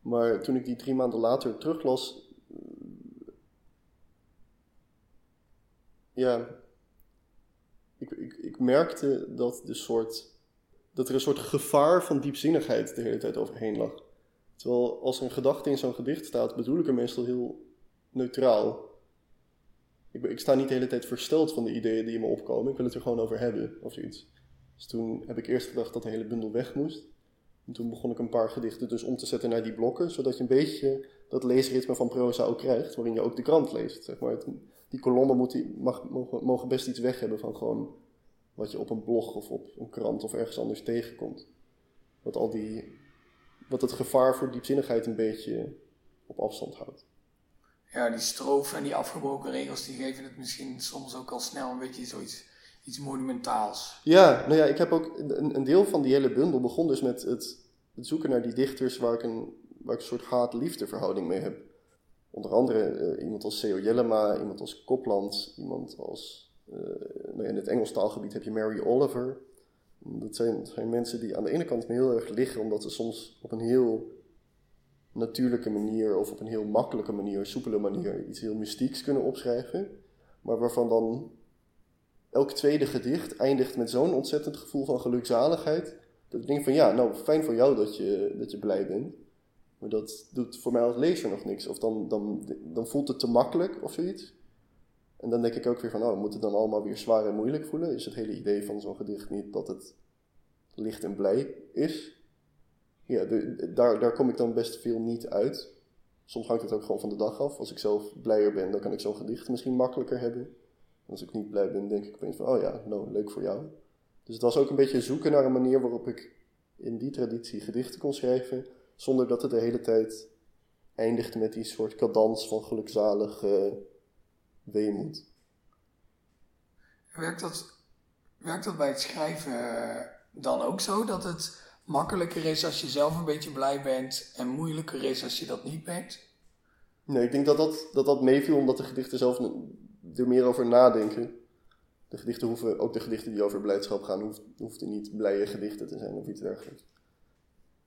Maar toen ik die drie maanden later teruglas. Ja. Ik, ik, ik merkte dat, de soort, dat er een soort gevaar van diepzinnigheid de hele tijd overheen lag. Terwijl als een gedachte in zo'n gedicht staat, bedoel ik er meestal heel neutraal. Ik, ik sta niet de hele tijd versteld van de ideeën die in me opkomen. Ik wil het er gewoon over hebben, of zoiets. Dus toen heb ik eerst gedacht dat de hele bundel weg moest. En toen begon ik een paar gedichten dus om te zetten naar die blokken, zodat je een beetje dat leesritme van proza ook krijgt, waarin je ook de krant leest. Zeg maar. Die kolommen moeten, mag, mogen, mogen best iets weg hebben van gewoon wat je op een blog of op een krant of ergens anders tegenkomt. Wat al die, wat het gevaar voor diepzinnigheid een beetje op afstand houdt. Ja, die strofen en die afgebroken regels, die geven het misschien soms ook al snel een beetje zoiets iets monumentaals. Ja, nou ja, ik heb ook een, een deel van die hele bundel begon dus met het, het zoeken naar die dichters waar ik een, waar ik een soort haat-liefde verhouding mee heb. Onder andere eh, iemand als C.O. Jellema, iemand als Copland, iemand als... eh, nou in het Engels taalgebied heb je Mary Oliver. Dat zijn, zijn mensen die aan de ene kant me heel erg liggen, omdat ze soms op een heel natuurlijke manier of op een heel makkelijke manier, soepele manier, iets heel mystieks kunnen opschrijven. Maar waarvan dan elk tweede gedicht eindigt met zo'n ontzettend gevoel van gelukzaligheid. Dat ik denk van ja, nou fijn voor jou dat je, dat je blij bent. Maar dat doet voor mij als lezer nog niks. Of dan, dan, dan voelt het te makkelijk of zoiets. En dan denk ik ook weer van, oh, moet het dan allemaal weer zwaar en moeilijk voelen? Is het hele idee van zo'n gedicht niet dat het licht en blij is? Ja, daar, daar kom ik dan best veel niet uit. Soms hangt het ook gewoon van de dag af. Als ik zelf blijer ben, dan kan ik zo'n gedicht misschien makkelijker hebben. Als ik niet blij ben, denk ik opeens van, oh ja, nou, leuk voor jou. Dus het was ook een beetje zoeken naar een manier waarop ik in die traditie gedichten kon schrijven, zonder dat het de hele tijd eindigde met die soort cadans van gelukzalige weemoed. Werkt dat, werkt dat bij het schrijven eh, dan ook zo? Dat het makkelijker is als je zelf een beetje blij bent en moeilijker is als je dat niet bent? Nee, ik denk dat dat, dat, dat meeviel omdat de gedichten zelf er meer over nadenken. De gedichten hoeven, ook de gedichten die over blijdschap gaan, hoeft, hoefden niet blije gedichten te zijn of iets dergelijks.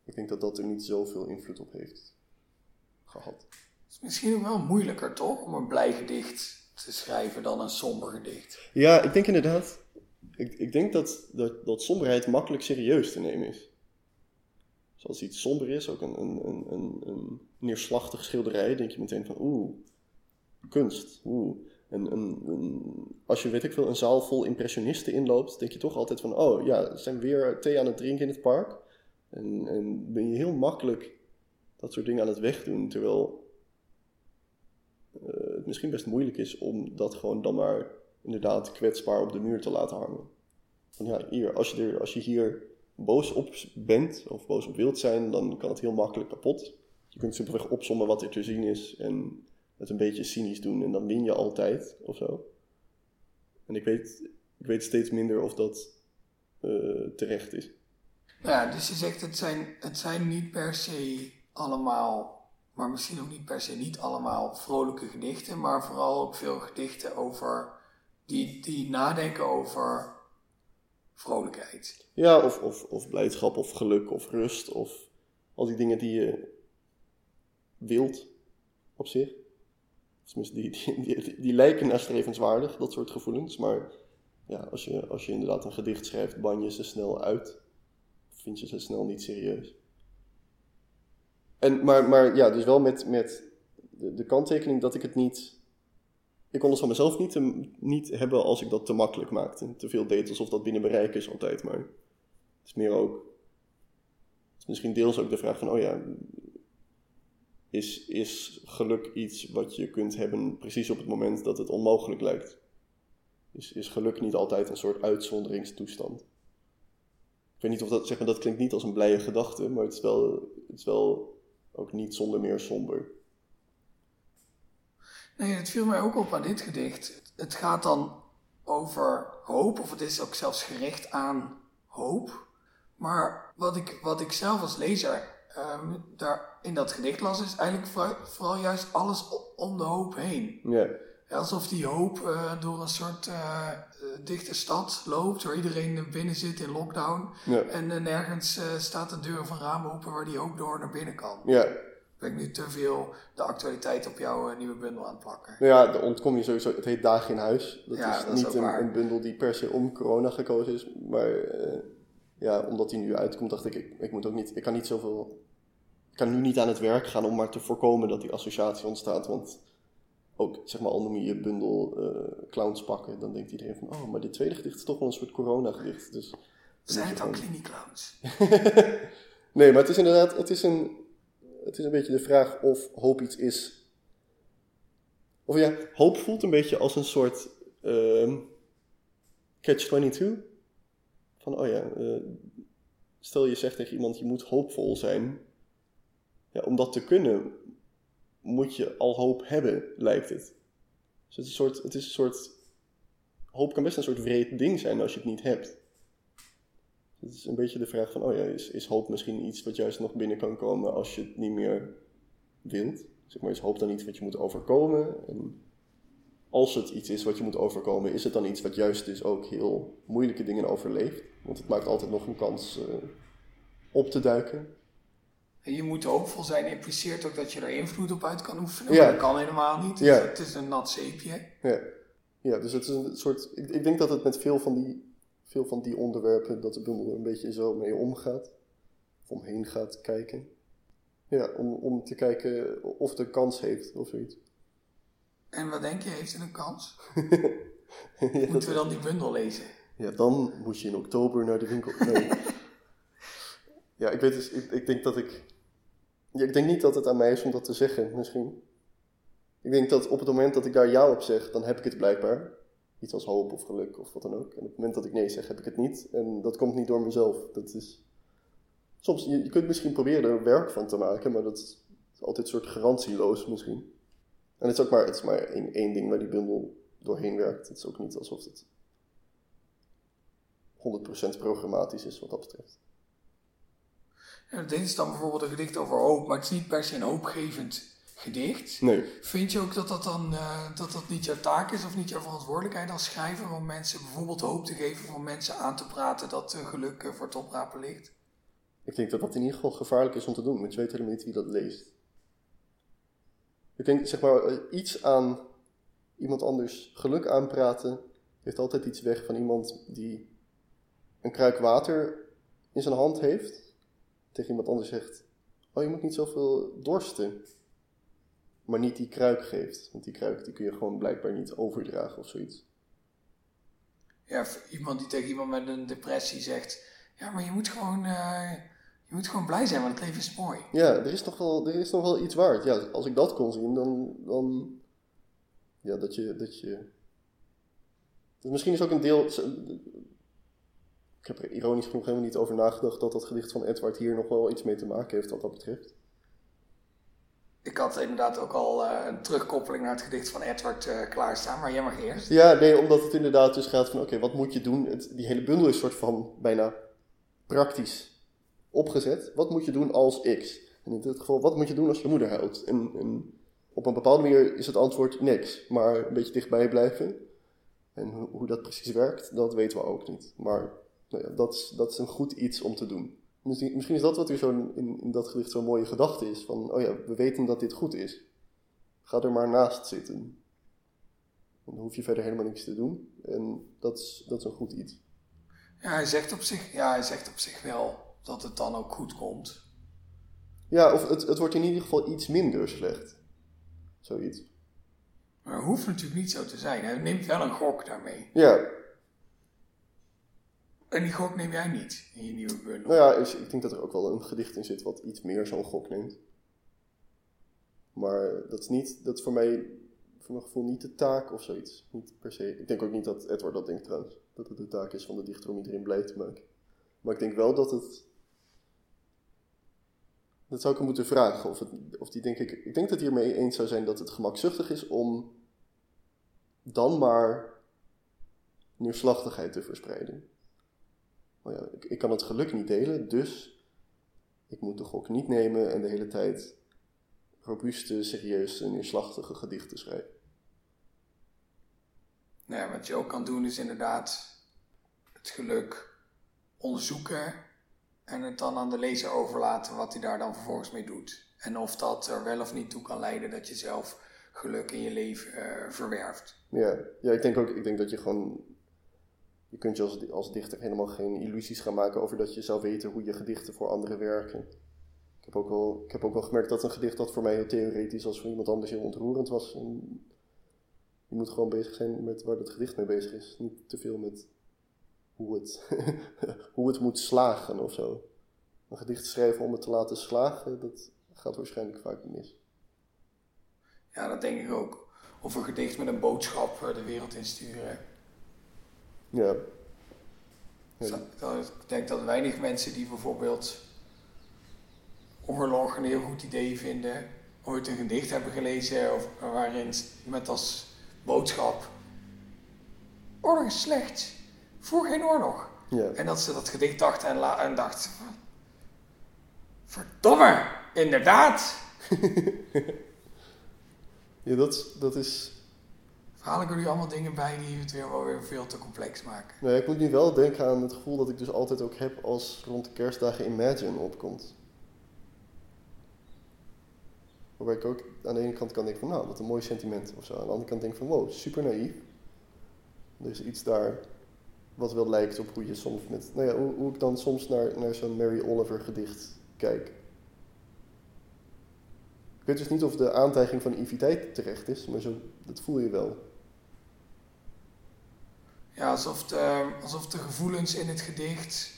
Ik denk dat dat er niet zoveel invloed op heeft gehad. Het is misschien ook wel moeilijker toch om een blij gedicht te schrijven dan een somber gedicht. Ja, ik denk inderdaad. Ik, ik denk dat, dat, dat somberheid makkelijk serieus te nemen is. Dus als iets somber is, ook een, een, een, een, een neerslachtig schilderij, denk je meteen van oeh, kunst. Oeh. En een, een, als je, weet ik veel, een zaal vol impressionisten inloopt, denk je toch altijd van oh ja, ze zijn weer thee aan het drinken in het park. En, en ben je heel makkelijk dat soort dingen aan het wegdoen, terwijl eh, het misschien best moeilijk is om dat gewoon dan maar inderdaad kwetsbaar op de muur te laten hangen. Ja, hier, als je, er, als je hier boos op bent of boos op wilt zijn, dan kan het heel makkelijk kapot. Je kunt simpelweg opzommen wat er te zien is en het een beetje cynisch doen en dan win je altijd of zo. En ik weet, ik weet steeds minder of dat eh, terecht is. Ja, dus je zegt het zijn, het zijn niet per se allemaal, maar misschien ook niet per se niet allemaal vrolijke gedichten, maar vooral ook veel gedichten over die, die nadenken over vrolijkheid. Ja, of, of, of blijdschap, of geluk, of rust, of al die dingen die je wilt op zich. Tenminste, die, die, die, die lijken dat soort gevoelens. Maar ja, als je, als je inderdaad een gedicht schrijft, ban je ze snel uit. Vind je ze snel niet serieus. En, maar, maar ja, dus wel met, met de, de kanttekening dat ik het niet. Ik kon het van mezelf niet, te- niet hebben als ik dat te makkelijk maakte. Te veel deed alsof dat binnen bereik is altijd. Maar het is meer ook. Het is misschien deels ook de vraag van: oh ja, is, is geluk iets wat je kunt hebben precies op het moment dat het onmogelijk lijkt? Is, is geluk niet altijd een soort uitzonderingstoestand? Ik weet niet of dat, zeg maar, dat klinkt niet als een blije gedachte, maar het is wel, het is wel ook niet zonder meer somber. Nee, het viel mij ook op aan dit gedicht. Het gaat dan over hoop, of het is ook zelfs gericht aan hoop. Maar wat ik, wat ik zelf als lezer ehm, daar in dat gedicht las, is eigenlijk vooral, vooral juist alles om de hoop heen. Ja, Alsof die hoop eh, door een soort eh, dichte stad loopt, waar iedereen binnen zit in lockdown. ja, En eh, nergens eh, staat de deur van ramen open waar die hoop door naar binnen kan. ja. Ben ik nu te veel de actualiteit op jouw eh, nieuwe bundel aan het plakken? Nou ja, daar ontkom je sowieso. Het heet Dagen in Huis. Dat Ja, is dat is niet ook een, een bundel die per se om corona gekozen is. Maar eh, ja, omdat die nu uitkomt, dacht ik, ik, ik moet ook niet, ik kan niet zoveel. Ik kan nu niet aan het werk gaan om maar te voorkomen dat die associatie ontstaat. Want ook, zeg maar, al noem je je bundel eh, clowns pakken, dan denkt iedereen van, oh, maar dit tweede gedicht is toch wel een soort corona-gedicht. Dus Zijn het dan gewoon- kliniekclowns? Nee, maar het is inderdaad, het is een, het is een beetje de vraag of hoop iets is. Of ja, hoop voelt een beetje als een soort ehm, catch-22. Van, oh ja, eh, stel je zegt tegen iemand, je moet hoopvol zijn. Ja, om dat te kunnen, moet je al hoop hebben, lijkt het. Dus het is een soort, het is een soort, hoop kan best een soort wreed ding zijn als je het niet hebt. Het is een beetje de vraag van, oh ja, is, is hoop misschien iets wat juist nog binnen kan komen als je het niet meer wilt? Zeg maar, is hoop dan iets wat je moet overkomen? En als het iets is wat je moet overkomen, is het dan iets wat juist dus ook heel moeilijke dingen overleeft? Want het maakt altijd nog een kans eh, op te duiken. Je moet hoopvol zijn impliceert ook dat je er invloed op uit kan oefenen. Ja. Maar dat kan helemaal niet. Dus Ja. Het is een nat zeepje. Ja, ja dus het is een soort. Ik, ik denk dat het met veel van, die, veel van die onderwerpen, dat de bundel er een beetje zo mee omgaat. Of omheen gaat kijken. Ja, om, om te kijken of het een kans heeft of zoiets. En wat denk je, heeft het een kans? ja, Moeten we dan die bundel lezen? ja, dan moet je in oktober naar de winkel. Nee. ja, ik weet dus, ik, ik denk dat ik. Ik denk niet dat het aan mij is om dat te zeggen, misschien. Ik denk dat op het moment dat ik daar ja op zeg, dan heb ik het blijkbaar. Iets als hoop of geluk of wat dan ook. En op het moment dat ik nee zeg, heb ik het niet. En dat komt niet door mezelf. Dat is. Soms, je, je kunt misschien proberen er werk van te maken, maar dat is altijd een soort garantieloos misschien. En het is ook maar, het is maar één, één ding waar die bundel doorheen werkt. Het is ook niet alsof het 100% programmatisch is wat dat betreft. En dit is dan bijvoorbeeld een gedicht over hoop, maar het is niet per se een hoopgevend gedicht. Nee, Vind je ook dat dat dan eh, dat dat niet jouw taak is of niet jouw verantwoordelijkheid als schrijver om mensen bijvoorbeeld hoop te geven, om mensen aan te praten dat eh, geluk eh, voor het oprapen ligt? ik denk dat dat in ieder geval gevaarlijk is om te doen, want je weet helemaal niet wie dat leest. Ik denk, zeg maar, eh, iets aan iemand anders geluk aanpraten, heeft altijd iets weg van iemand die een kruik water in zijn hand heeft, tegen iemand anders zegt, oh je moet niet zoveel dorsten, maar niet die kruik geeft, want die kruik die kun je gewoon blijkbaar niet overdragen of zoiets. Ja, iemand die tegen iemand met een depressie zegt, ja, maar je moet gewoon, eh, je moet gewoon blij zijn, want het leven is mooi. Ja, er is nog wel, er is nog wel iets waard. Ja, als ik dat kon zien, dan. dan ja, dat je. Dat je dus misschien is ook een deel. Ik heb er ironisch genoeg helemaal niet over nagedacht dat dat gedicht van Edward hier nog wel iets mee te maken heeft wat dat betreft. Ik had inderdaad ook al eh, een terugkoppeling naar het gedicht van Edward eh, klaarstaan, maar jij mag eerst. Ja, nee, omdat het inderdaad dus gaat van: oké, wat moet je doen? Het, die hele bundel is soort van bijna praktisch opgezet. Wat moet je doen als X? En in dit geval, wat moet je doen als je moeder? En, en op een bepaalde manier is het antwoord niks, maar een beetje dichtbij blijven. En hoe, hoe dat precies werkt, dat weten we ook niet. Maar Nou ja, dat is, dat is een goed iets om te doen. Misschien, misschien is dat wat er zo in, in dat gedicht zo'n mooie gedachte is. Van, oh ja, we weten dat dit goed is. Ga er maar naast zitten. Dan hoef je verder helemaal niks te doen. En dat is, dat is een goed iets. Ja, hij zegt op zich, ja, hij zegt op zich wel dat het dan ook goed komt. Ja, of het, het wordt in ieder geval iets minder slecht. Zoiets. Maar het hoeft natuurlijk niet zo te zijn. Hij neemt wel een gok daarmee. Ja, En die gok neem jij niet in je nieuwe bundel. nou ja, is- ik denk dat er ook wel een gedicht in zit wat iets meer zo'n gok neemt. Maar dat is, niet, dat is voor mij, voor mijn gevoel, niet de taak of zoiets. Niet per se. Ik denk ook niet dat Edward dat denkt trouwens. Dat het de taak is van de dichter om iedereen blij te maken. Maar ik denk wel dat het. Dat zou ik hem moeten vragen. Of, het, of die denk ik. Ik denk dat hij ermee eens zou zijn dat het gemakzuchtig is om. dan maar. neerslachtigheid te verspreiden. Oh ja, ik, ik kan het geluk niet delen, dus. ik moet de gok niet nemen en de hele tijd. robuuste, serieuze, neerslachtige gedichten schrijven. Nou ja, wat je ook kan doen is inderdaad het geluk onderzoeken en het dan aan de lezer overlaten wat hij daar dan vervolgens mee doet. En of dat er wel of niet toe kan leiden dat je zelf geluk in je leven eh, verwerft. Ja, ja ik denk ook ik denk dat je gewoon. Je kunt je als, als dichter helemaal geen illusies gaan maken over dat je zou weten hoe je gedichten voor anderen werken. Ik heb ook wel, ik heb ook wel gemerkt dat een gedicht dat voor mij heel theoretisch als voor iemand anders heel ontroerend was. Je moet gewoon bezig zijn met waar dat gedicht mee bezig is. Niet te veel met hoe het, hoe het moet slagen of zo. Een gedicht schrijven om het te laten slagen, dat gaat waarschijnlijk vaak mis. Ja, dat denk ik ook. Of een gedicht met een boodschap eh, de wereld insturen. Ja. Ik denk dat weinig mensen die bijvoorbeeld oorlog een heel goed idee vinden, ooit een gedicht hebben gelezen of waarin met als boodschap oorlog is slecht, voer geen oorlog. ja. En dat ze dat gedicht dachten en, la- en dachten van, verdomme, inderdaad. ja dat, dat is Haal ik er nu allemaal dingen bij die het weer wel weer veel te complex maken. Nee, ik moet nu wel denken aan het gevoel dat ik dus altijd ook heb als rond de kerstdagen Imagine opkomt. Waarbij ik ook aan de ene kant kan denken van, nou, wat een mooi sentiment of zo. Aan de andere kant denk van, wow, super naïef. Er is iets daar wat wel lijkt op hoe je soms met, nou ja, hoe, hoe ik dan soms naar, naar zo'n Mary Oliver gedicht kijk. Ik weet dus niet of de aantijging van naïviteit terecht is, maar zo, dat voel je wel. Ja, alsof de, alsof de gevoelens in het gedicht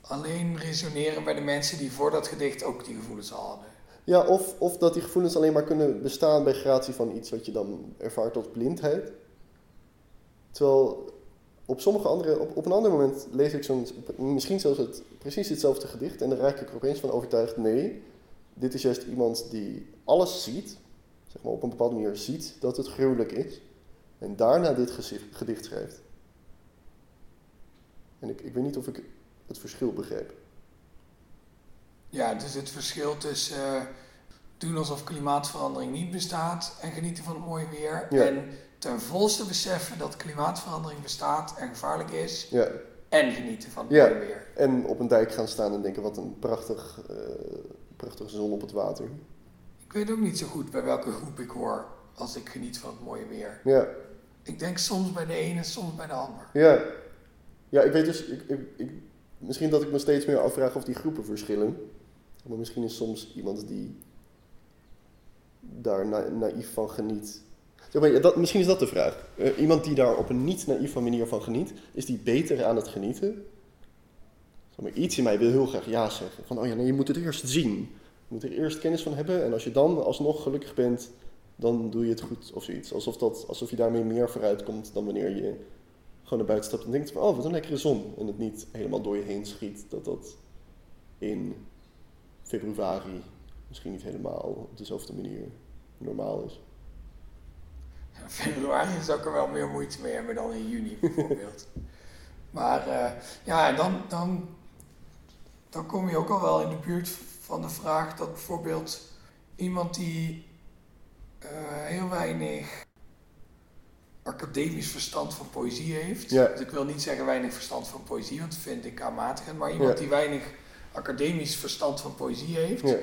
alleen resoneren bij de mensen die voor dat gedicht ook die gevoelens al hadden. Ja, of, of dat die gevoelens alleen maar kunnen bestaan bij gratie van iets wat je dan ervaart als blindheid. Terwijl op sommige andere, op, op een ander moment lees ik zo'n, misschien zelfs het, precies hetzelfde gedicht en dan raak ik er opeens van overtuigd, nee, dit is juist iemand die alles ziet, zeg maar op een bepaalde manier ziet dat het gruwelijk is, en daarna dit gedicht schrijft. En ik, ik weet niet of ik het verschil begrijp. Ja, dus het verschil tussen eh, doen alsof klimaatverandering niet bestaat en genieten van het mooie weer. Ja. En ten volste beseffen dat klimaatverandering bestaat en gevaarlijk is. Ja, En genieten van het Ja. mooie weer. En op een dijk gaan staan en denken, wat een prachtig, eh, prachtige zon op het water. Ik weet ook niet zo goed bij welke groep ik hoor als ik geniet van het mooie weer. Ja, Ik denk soms bij de ene, soms bij de ander. ja. Ja, ik weet dus, ik, ik, misschien dat ik me steeds meer afvraag of die groepen verschillen. Maar misschien is soms iemand die daar na, naïef van geniet. Zeg maar, ja, dat, misschien is dat de vraag. Eh, iemand die daar op een niet naïeve manier van geniet, is die beter aan het genieten? Zeg maar, iets in mij wil heel graag ja zeggen. Van, oh ja, nee, je moet het eerst zien. Je moet er eerst kennis van hebben. En als je dan alsnog gelukkig bent, dan doe je het goed of zoiets. Alsof, dat, alsof je daarmee meer vooruit komt dan wanneer je gewoon naar buiten stapt en denkt van, oh, wat een lekkere zon. En het niet helemaal door je heen schiet dat dat in februari misschien niet helemaal op dezelfde manier normaal is. Februari zou ik er wel meer moeite mee hebben dan in juni bijvoorbeeld. maar eh, ja, dan, dan, dan kom je ook al wel in de buurt van de vraag dat bijvoorbeeld iemand die eh, heel weinig academisch verstand van poëzie heeft. Ja. Dus ik wil niet zeggen weinig verstand van poëzie, want dat vind ik aanmatigend. Maar iemand Ja. die weinig academisch verstand van poëzie heeft. Ja,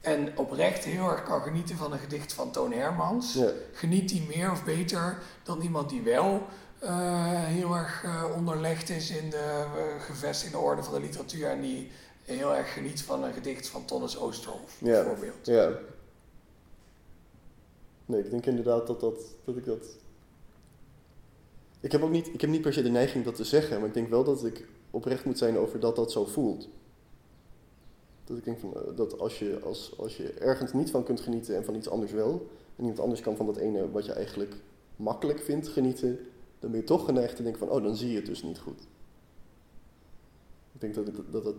En oprecht heel erg kan genieten van een gedicht van Toon Hermans. Geniet die meer of beter dan iemand die wel eh, heel erg eh, onderlegd is in de eh, gevestigde orde van de literatuur. En die heel erg geniet van een gedicht van Tonnes Oosterhof, Ja. bijvoorbeeld. ja. Nee, ik denk inderdaad dat, dat, dat ik dat... Ik heb ook niet, ik heb niet per se de neiging dat te zeggen, maar ik denk wel dat ik oprecht moet zijn over dat dat zo voelt. Dat ik denk van, eh, dat als je, als, als je ergens niet van kunt genieten en van iets anders wel, en iemand anders kan van dat ene wat je eigenlijk makkelijk vindt genieten, dan ben je toch geneigd te denken van, oh, dan zie je het dus niet goed. Ik denk dat dat dat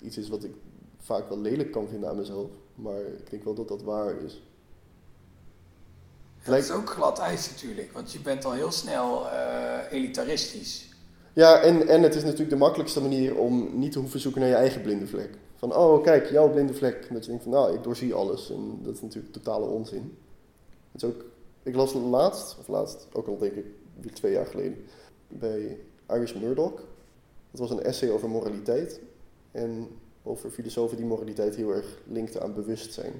iets is wat ik vaak wel lelijk kan vinden aan mezelf, maar ik denk wel dat dat waar is. Dat is ook glad ijs natuurlijk, want je bent al heel snel eh, elitaristisch. Ja, en, en het is natuurlijk de makkelijkste manier om niet te hoeven zoeken naar je eigen blinde vlek. Van, oh kijk, jouw blinde vlek. Dat je denkt van, nou, ik doorzie alles. En dat is natuurlijk totale onzin. Het is ook, ik las laatst, of laatst, ook al denk ik weer twee jaar geleden, bij Iris Murdoch. Dat was een essay over moraliteit. En over filosofen die moraliteit heel erg linkten aan bewustzijn.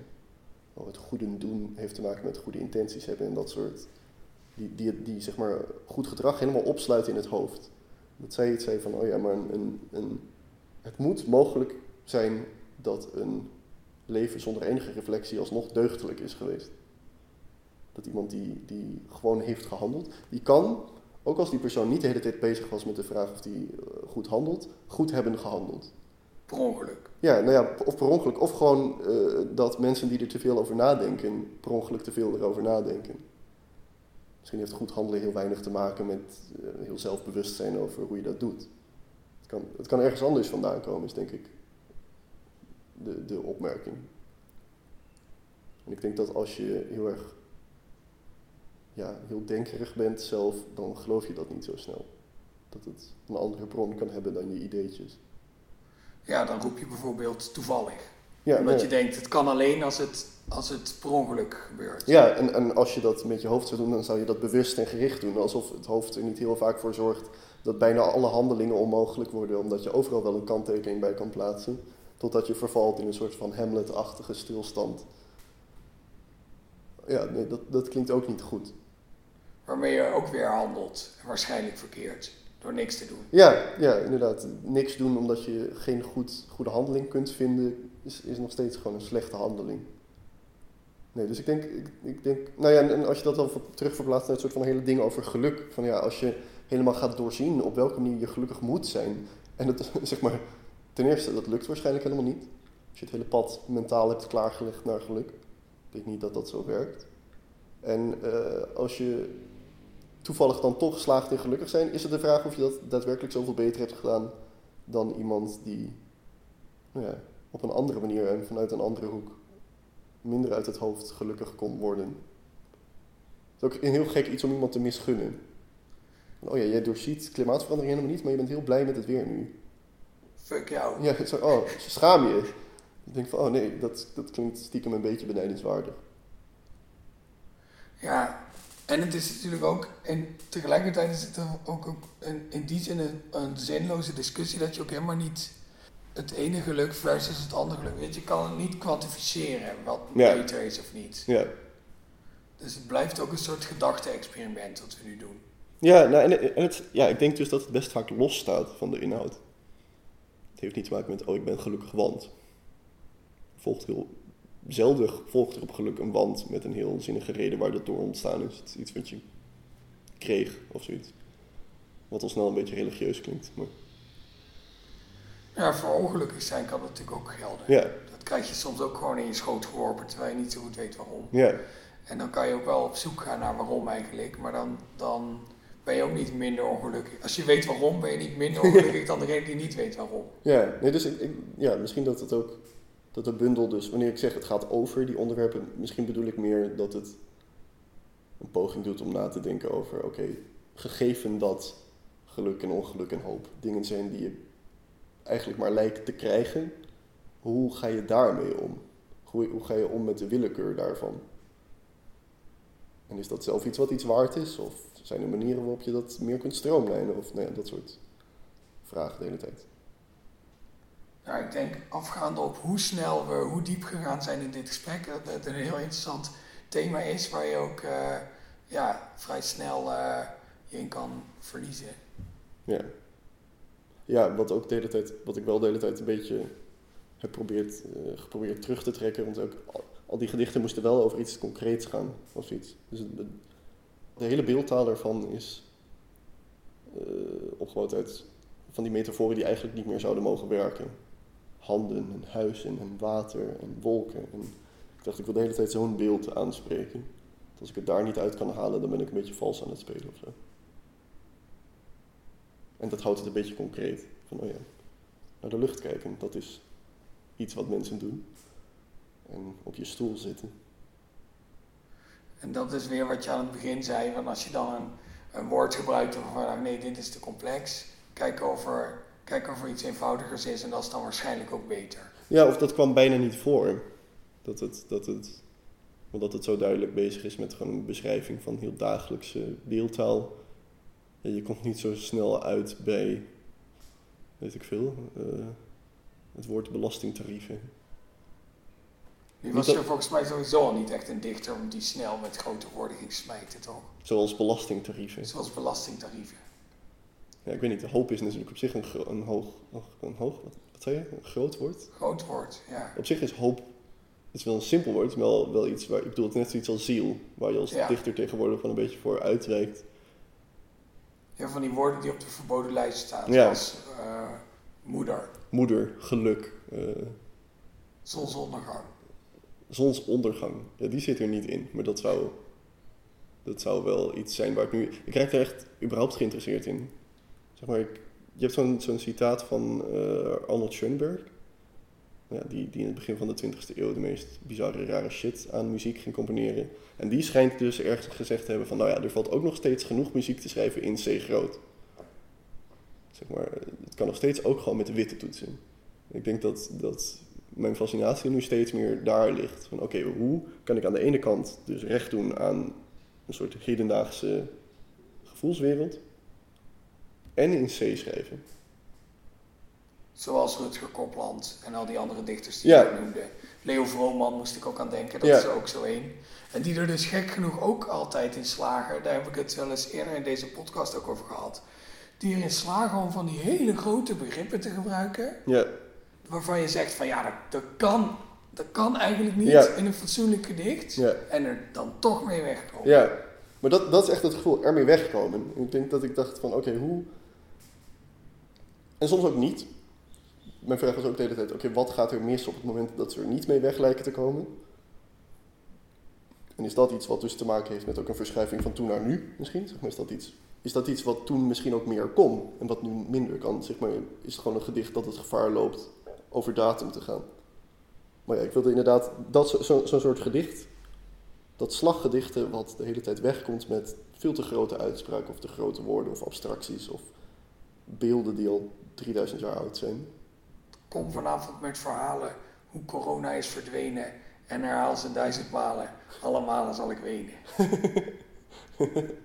Oh, het goede doen heeft te maken met goede intenties hebben en dat soort. Die, die, die zeg maar goed gedrag helemaal opsluiten in het hoofd. Dat zij iets zei van, oh ja, maar een, een, een, het moet mogelijk zijn dat een leven zonder enige reflectie alsnog deugdelijk is geweest. Dat iemand die, die gewoon heeft gehandeld, die kan, ook als die persoon niet de hele tijd bezig was met de vraag of die eh, goed handelt, goed hebben gehandeld. Per ongeluk. Ja, nou ja, of per ongeluk, of gewoon eh, dat mensen die er te veel over nadenken, per ongeluk te veel erover nadenken. Misschien heeft goed handelen heel weinig te maken met eh, heel zelfbewust zijn over hoe je dat doet. Het kan, het kan ergens anders vandaan komen, is denk ik de, de opmerking. En ik denk dat als je heel erg ja, heel denkerig bent zelf, dan geloof je dat niet zo snel. Dat het een andere bron kan hebben dan je ideetjes. Ja, dan roep je bijvoorbeeld toevallig. Ja, Omdat nee. je denkt, het kan alleen als het, als het per ongeluk gebeurt. Ja, en, en als je dat met je hoofd zou doen, dan zou je dat bewust en gericht doen. Alsof het hoofd er niet heel vaak voor zorgt dat bijna alle handelingen onmogelijk worden, omdat je overal wel een kanttekening bij kan plaatsen. Totdat je vervalt in een soort van Hamlet-achtige stilstand. Ja, nee, dat, dat klinkt ook niet goed. Waarmee je ook weer handelt. Waarschijnlijk verkeerd. Door niks te doen. Ja, ja, inderdaad. Niks doen omdat je geen goed, goede handeling kunt vinden, is, is nog steeds gewoon een slechte handeling. Nee, dus ik denk, ik, ik denk nou ja, en, als je dat dan ver- terugverplaatst naar het soort van hele ding over geluk. Van ja, als je helemaal gaat doorzien op welke manier je gelukkig moet zijn. En het, zeg maar, ten eerste, dat lukt waarschijnlijk helemaal niet. Als je het hele pad mentaal hebt klaargelegd naar geluk. Ik denk niet dat dat zo werkt. En eh, als je toevallig dan toch slaagt in gelukkig zijn, is het de vraag of je dat daadwerkelijk zoveel beter hebt gedaan dan iemand die nou ja, op een andere manier en vanuit een andere hoek minder uit het hoofd gelukkig kon worden. Het is ook een heel gek iets om iemand te misgunnen. Oh ja, jij doorziet klimaatverandering helemaal niet, maar je bent heel blij met het weer nu. Fuck jou. Ja, zo, oh, schaam je. Ik denk van, oh nee, dat, dat klinkt stiekem een beetje benijdenswaardig. Ja, en het is natuurlijk ook, en tegelijkertijd is het ook, ook een, in die zin een, een zinloze discussie dat je ook helemaal niet het ene geluk versus het andere geluk, weet je, kan het niet kwantificeren wat Ja. beter is of niet. Ja, Dus het blijft ook een soort gedachte-experiment wat we nu doen. ja, nou, en, en het, ja ik denk dus dat het best vaak los staat van de inhoud. Het heeft niet te maken met, oh ik ben gelukkig want. Volgt heel zelden volgt er op geluk een wand met een heel zinnige reden waar dat door ontstaan is. Het is iets wat je kreeg of zoiets. Wat al snel een beetje religieus klinkt. Maar, Ja, voor ongelukkig zijn kan dat natuurlijk ook gelden. ja, Dat krijg je soms ook gewoon in je schoot geworpen terwijl je niet zo goed weet waarom. ja, En dan kan je ook wel op zoek gaan naar waarom eigenlijk, maar dan, dan ben je ook niet minder ongelukkig. Als je weet waarom, ben je niet minder ongelukkig dan degene die niet weet waarom. ja. Nee, dus ik, ik- ja, misschien dat het ook, dat de bundel dus, wanneer ik zeg het gaat over die onderwerpen, misschien bedoel ik meer dat het een poging doet om na te denken over, oké, gegeven dat geluk en ongeluk en hoop dingen zijn die je eigenlijk maar lijkt te krijgen, hoe ga je daarmee om? Hoe, hoe ga je om met de willekeur daarvan? En is dat zelf iets wat iets waard is? Of zijn er manieren waarop je dat meer kunt stroomlijnen? Of nou ja, dat soort vragen de hele tijd. Ja, ik denk afgaande op hoe snel we, hoe diep gegaan zijn in dit gesprek, dat het een heel interessant thema is waar je ook eh, ja, vrij snel uh, je in kan verliezen. Ja. Ja, wat, ook de hele tijd, wat ik wel de hele tijd een beetje heb probeerd, uh, geprobeerd terug te trekken. Want ook al, die gedichten moesten wel over iets concreets gaan of zoiets. Dus de hele beeldtaal daarvan is opgebouwd uit van die metaforen die eigenlijk niet meer zouden mogen werken. Handen en huizen en water en wolken. En ik dacht, ik wil de hele tijd zo'n beeld aanspreken. als ik het daar niet uit kan halen, dan ben ik een beetje vals aan het spelen of zo. En dat houdt het een beetje concreet. Van, oh ja, naar de lucht kijken, dat is iets wat mensen doen. En op je stoel zitten. En dat is weer wat je aan het begin zei, want als je dan een, woord gebruikt waarvan nee, dit is te complex, kijk of, er, kijk of er iets eenvoudigers is en dat is dan waarschijnlijk ook beter. Ja, of dat kwam bijna niet voor. Dat het, dat het, omdat het zo duidelijk bezig is met gewoon een beschrijving van heel dagelijkse deeltaal. Je komt niet zo snel uit bij, weet ik veel, uh, het woord belastingtarieven. Nu was je volgens mij sowieso al niet echt een dichter om die snel met grote woorden ging smijten, toch? Zoals belastingtarieven. Zoals belastingtarieven. Ja, ik weet niet, hoop is natuurlijk op zich een, een hoog, een hoog wat, wat zei je? Een groot woord? Groot woord, ja. Op zich is hoop, het is wel een simpel woord, maar wel, wel iets waar, ik bedoel het net zoiets als ziel, waar je als dichter tegenwoordig wel een beetje voor uitwijkt. Ja, van die woorden die op de verboden lijst staan, ja. zoals uh, moeder. Moeder, geluk. Uh, Zonsondergang. Zonsondergang, ja, die zit er niet in, maar dat zou, dat zou wel iets zijn waar ik nu... Ik krijg er echt überhaupt geïnteresseerd in zeg maar, je hebt zo'n citaat van uh, Arnold Schoenberg. Ja, die, die in het begin van de 20e eeuw de meest bizarre, rare shit aan muziek ging componeren. En die schijnt dus ergens gezegd te hebben van, nou ja, er valt ook nog steeds genoeg muziek te schrijven in C groot. Zeg maar, het kan nog steeds ook gewoon met de witte toetsen. Ik denk dat, dat mijn fascinatie nu steeds meer daar ligt. Van oké, hoe kan ik aan de ene kant dus recht doen aan een soort hedendaagse gevoelswereld en in C schrijven. Zoals Rutger Kopland en al die andere dichters die ja. je noemde. Leo Vrooman moest ik ook aan denken, dat is er ook zo één. En die er dus gek genoeg ook altijd in slagen, daar heb ik het wel eens eerder in deze podcast ook over gehad. Die erin slagen om van die hele grote begrippen te gebruiken. Ja. Waarvan je zegt van ja, dat, dat kan, dat kan eigenlijk niet in een fatsoenlijk gedicht. Ja. En er dan toch mee wegkomen. Ja, maar dat, dat is echt het gevoel, ermee wegkomen. Ik denk dat ik dacht van oké, hoe en soms ook niet. Mijn vraag was ook de hele tijd, oké, wat gaat er mis op het moment dat ze er niet mee weg lijken te komen? En is dat iets wat dus te maken heeft met ook een verschuiving van toen naar nu misschien? Zeg maar, is, dat iets, is dat iets wat toen misschien ook meer kon en wat nu minder kan? Zeg maar, is het gewoon een gedicht dat het gevaar loopt over datum te gaan? Maar ja, ik wilde inderdaad dat zo'n zo, zo soort gedicht, dat slaggedichten wat de hele tijd wegkomt met veel te grote uitspraken of te grote woorden of abstracties of beelden die al 3000 jaar oud zijn. Kom vanavond met verhalen hoe corona is verdwenen en herhaal ze duizend malen. Allemaal zal ik wenen.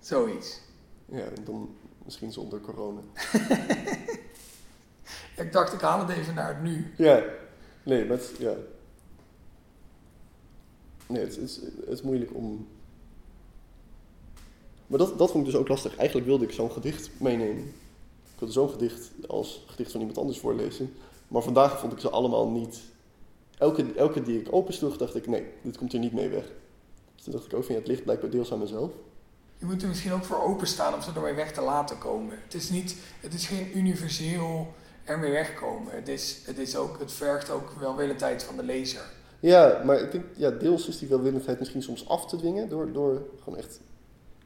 Zoiets. Ja, en dan misschien zonder corona. ik dacht, ik haal het even naar het nu. Ja, nee, maar het, ja. Nee, het, het, het is moeilijk om. Maar dat, dat vond ik dus ook lastig. Eigenlijk wilde ik zo'n gedicht meenemen. Ik wilde zo'n gedicht als gedicht van iemand anders voorlezen. Maar vandaag vond ik ze allemaal niet. Elke, elke die ik opensloeg, dacht ik: nee, dit komt er niet mee weg. Dus toen dacht ik ook: van ja, het ligt blijkbaar deels aan mezelf. Je moet er misschien ook voor openstaan om ze ermee weg te laten komen. Het is, niet, het is geen universeel ermee wegkomen. Het, is, het, is ook, het vergt ook welwillendheid van de lezer. Ja, maar ik denk, ja, deels is die welwillendheid misschien soms af te dwingen door, door gewoon echt,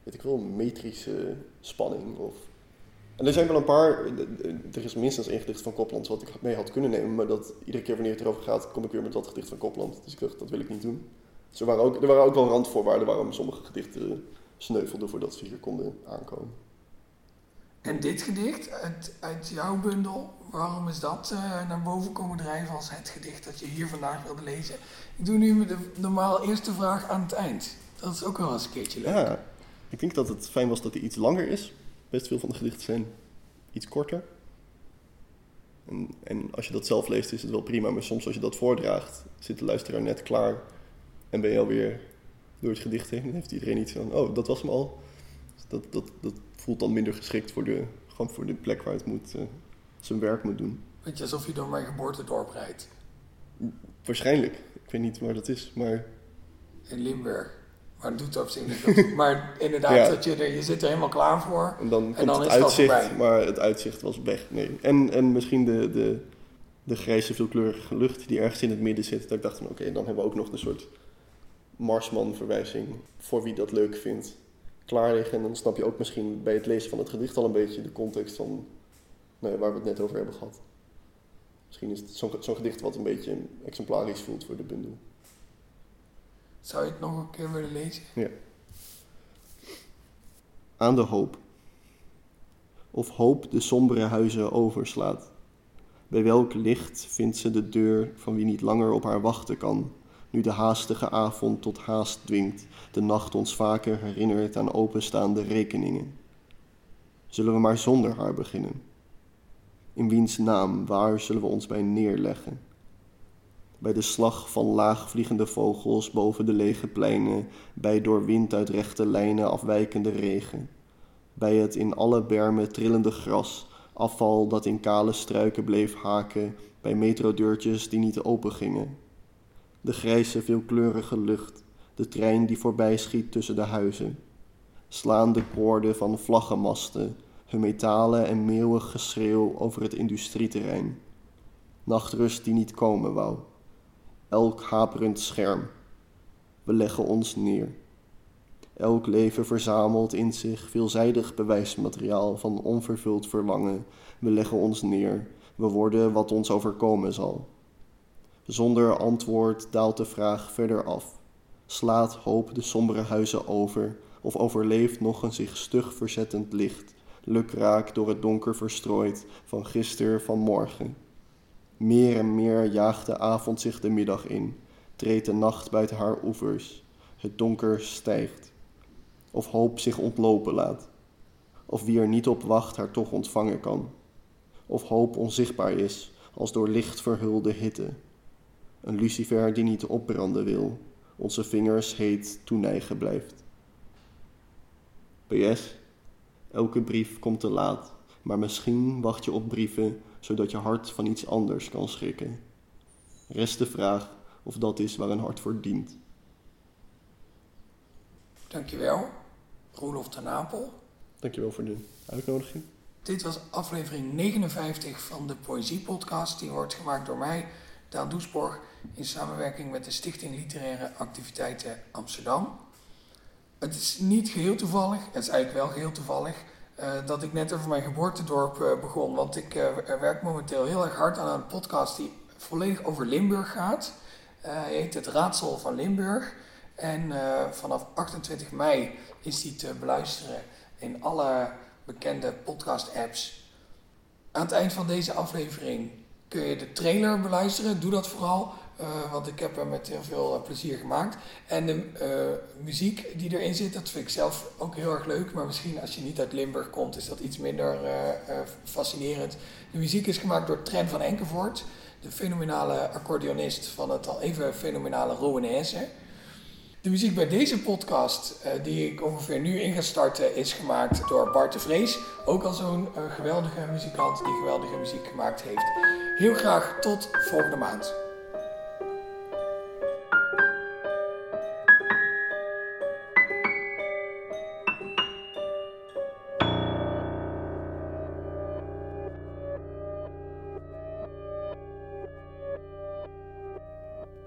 weet ik wel, metrische spanning of en er zijn wel een paar, er is minstens één gedicht van Kopland wat ik mee had kunnen nemen, maar dat iedere keer wanneer het erover gaat, kom ik weer met dat gedicht van Kopland. Dus ik dacht, dat wil ik niet doen. Dus er waren ook, er waren ook wel randvoorwaarden waarom sommige gedichten sneuvelden voordat ze hier konden aankomen. En dit gedicht uit, uit jouw bundel, waarom is dat uh, naar boven komen drijven als het gedicht dat je hier vandaag wilde lezen? Ik doe nu de normaal eerste vraag aan het eind. Dat is ook wel eens een keertje leuk. Ja, ik denk dat het fijn was dat hij iets langer is. Best veel van de gedichten zijn iets korter. En, en als je dat zelf leest is het wel prima, maar soms als je dat voordraagt zit de luisteraar net klaar en ben je alweer door het gedicht heen. Dan heeft iedereen iets van, oh, dat was hem al. Dus dat, dat, dat voelt dan minder geschikt voor de, gewoon voor de plek waar het moet, eh, zijn werk moet doen. Weet je, alsof je door mijn geboortedorp rijdt. Waarschijnlijk. Ik weet niet waar dat is, maar In Limburg. Maar dat doet op zich niet toe. Maar inderdaad, Ja. dat je, er, je zit er helemaal klaar voor. En dan komt dan het is uitzicht, voorbij. maar het uitzicht was weg. Nee. En, en misschien de, de, de grijze, veelkleurige lucht die ergens in het midden zit. Dat ik dacht van oké, dan hebben we ook nog een soort Marsman-verwijzing. Voor wie dat leuk vindt. Klaar liggen. En dan snap je ook misschien bij het lezen van het gedicht al een beetje de context van waar we het net over hebben gehad. Misschien is het zo'n zo'n gedicht wat een beetje exemplarisch voelt voor de bundel. Zou je het nog een keer willen lezen? aan de hoop. Of hoop de sombere huizen overslaat. Bij welk licht vindt ze de deur van wie niet langer op haar wachten kan, nu de haastige avond tot haast dwingt, de nacht ons vaker herinnert aan openstaande rekeningen. Zullen we maar zonder haar beginnen? In wiens naam, waar zullen we ons bij neerleggen? Bij de slag van laagvliegende vogels boven de lege pleinen, bij door wind uit rechte lijnen afwijkende regen. Bij het in alle bermen trillende gras, afval dat in kale struiken bleef haken, bij metrodeurtjes die niet opengingen. De grijze veelkleurige lucht, de trein die voorbij schiet tussen de huizen. Slaande koorden van vlaggenmasten, hun metalen en meeuwig geschreeuw over het industrieterrein. Nachtrust die niet komen wou. Elk haperend scherm. We leggen ons neer. Elk leven verzamelt in zich veelzijdig bewijsmateriaal van onvervuld verlangen. We leggen ons neer. We worden wat ons overkomen zal. Zonder antwoord daalt de vraag verder af. Slaat hoop de sombere huizen over, of overleeft nog een zich stug verzettend licht, lukraak door het donker verstrooid van gister van morgen. Meer en meer jaagt de avond zich de middag in, treedt de nacht buiten haar oevers, het donker stijgt. Of hoop zich ontlopen laat, of wie er niet op wacht haar toch ontvangen kan. Of hoop onzichtbaar is, als door licht verhulde hitte. Een lucifer die niet opbranden wil, onze vingers heet toeneigen blijft. PS, elke brief komt te laat, maar misschien wacht je op brieven zodat je hart van iets anders kan schrikken. Rest de vraag of dat is waar een hart voor dient. Dankjewel, Roelof ten Napel. Dankjewel voor de uitnodiging. Dit was aflevering 59 van de Poëzie-podcast. Die wordt gemaakt door mij, Daan Doesborg, in samenwerking met de Stichting Literaire Activiteiten Amsterdam. Het is niet geheel toevallig, het is eigenlijk wel geheel toevallig, dat ik net over mijn geboortedorp eh, begon. Want ik eh, werk momenteel heel erg hard aan een podcast die volledig over Limburg gaat. Eh, Hij heet Het Raadsel van Limburg. En eh, vanaf 28 mei is die te beluisteren in alle bekende podcast-apps. Aan het eind van deze aflevering kun je de trailer beluisteren. Doe dat vooral, eh, want ik heb hem met heel veel eh, plezier gemaakt. En de eh, muziek die erin zit, dat vind ik zelf ook heel erg leuk. Maar misschien als je niet uit Limburg komt, is dat iets minder fascinerend. De muziek is gemaakt door Trent van Enkevoort, de fenomenale accordeonist van het al even fenomenale Rowanese. De muziek bij deze podcast, die ik ongeveer nu in ga starten, is gemaakt door Bart de Vrees. Ook al zo'n geweldige muzikant die geweldige muziek gemaakt heeft. Heel graag tot volgende maand.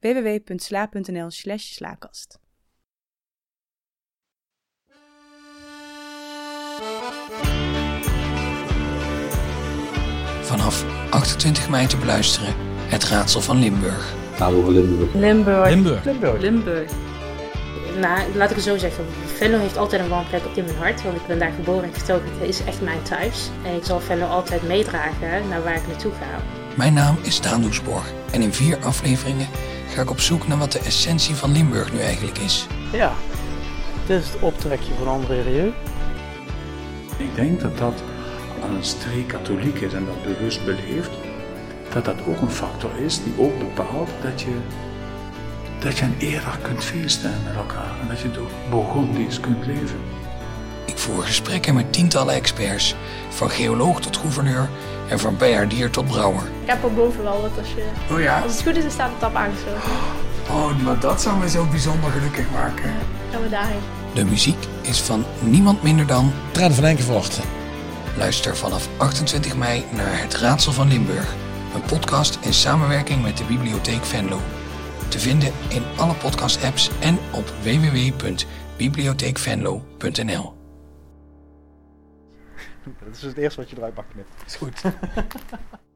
www.sla.nl slash slaakast. Vanaf 28 mei te beluisteren Het Raadsel van Limburg. Gaan over Limburg. Limburg. Limburg. Limburg. Limburg. Nou, laat ik het zo zeggen. Venlo heeft altijd een warm plek op in mijn hart. Want ik ben daar geboren en getogen. Het is echt mijn thuis. En ik zal Venlo altijd meedragen naar waar ik naartoe ga. Mijn naam is Daan Doesborg en in vier afleveringen ga ik op zoek naar wat de essentie van Limburg nu eigenlijk is. Ja, dit is het optrekje van André Rieu. Ik denk dat dat aan een streek katholiek is en dat bewust beleeft, dat dat ook een factor is die ook bepaalt dat je, dat je een era kunt feesten met elkaar en dat je door Burgondisch kunt leven. Ik voer gesprekken met tientallen experts, van geoloog tot gouverneur en van bijaardier tot brouwer. Ik heb er boven wel wat als je... Oh ja? Als het goed is, dan staat de tap aangesloten. Oh, maar dat zou me zo bijzonder gelukkig maken. Gaan we daarheen. De muziek is van niemand minder dan... Traan van Enkevoort. Luister vanaf 28 mei naar Het Raadsel van Limburg. Een podcast in samenwerking met de Bibliotheek Venlo. Te vinden in alle podcast-apps en op www.bibliotheekvenlo.nl. Dat is het eerste wat je eruit mag knippen. Is goed.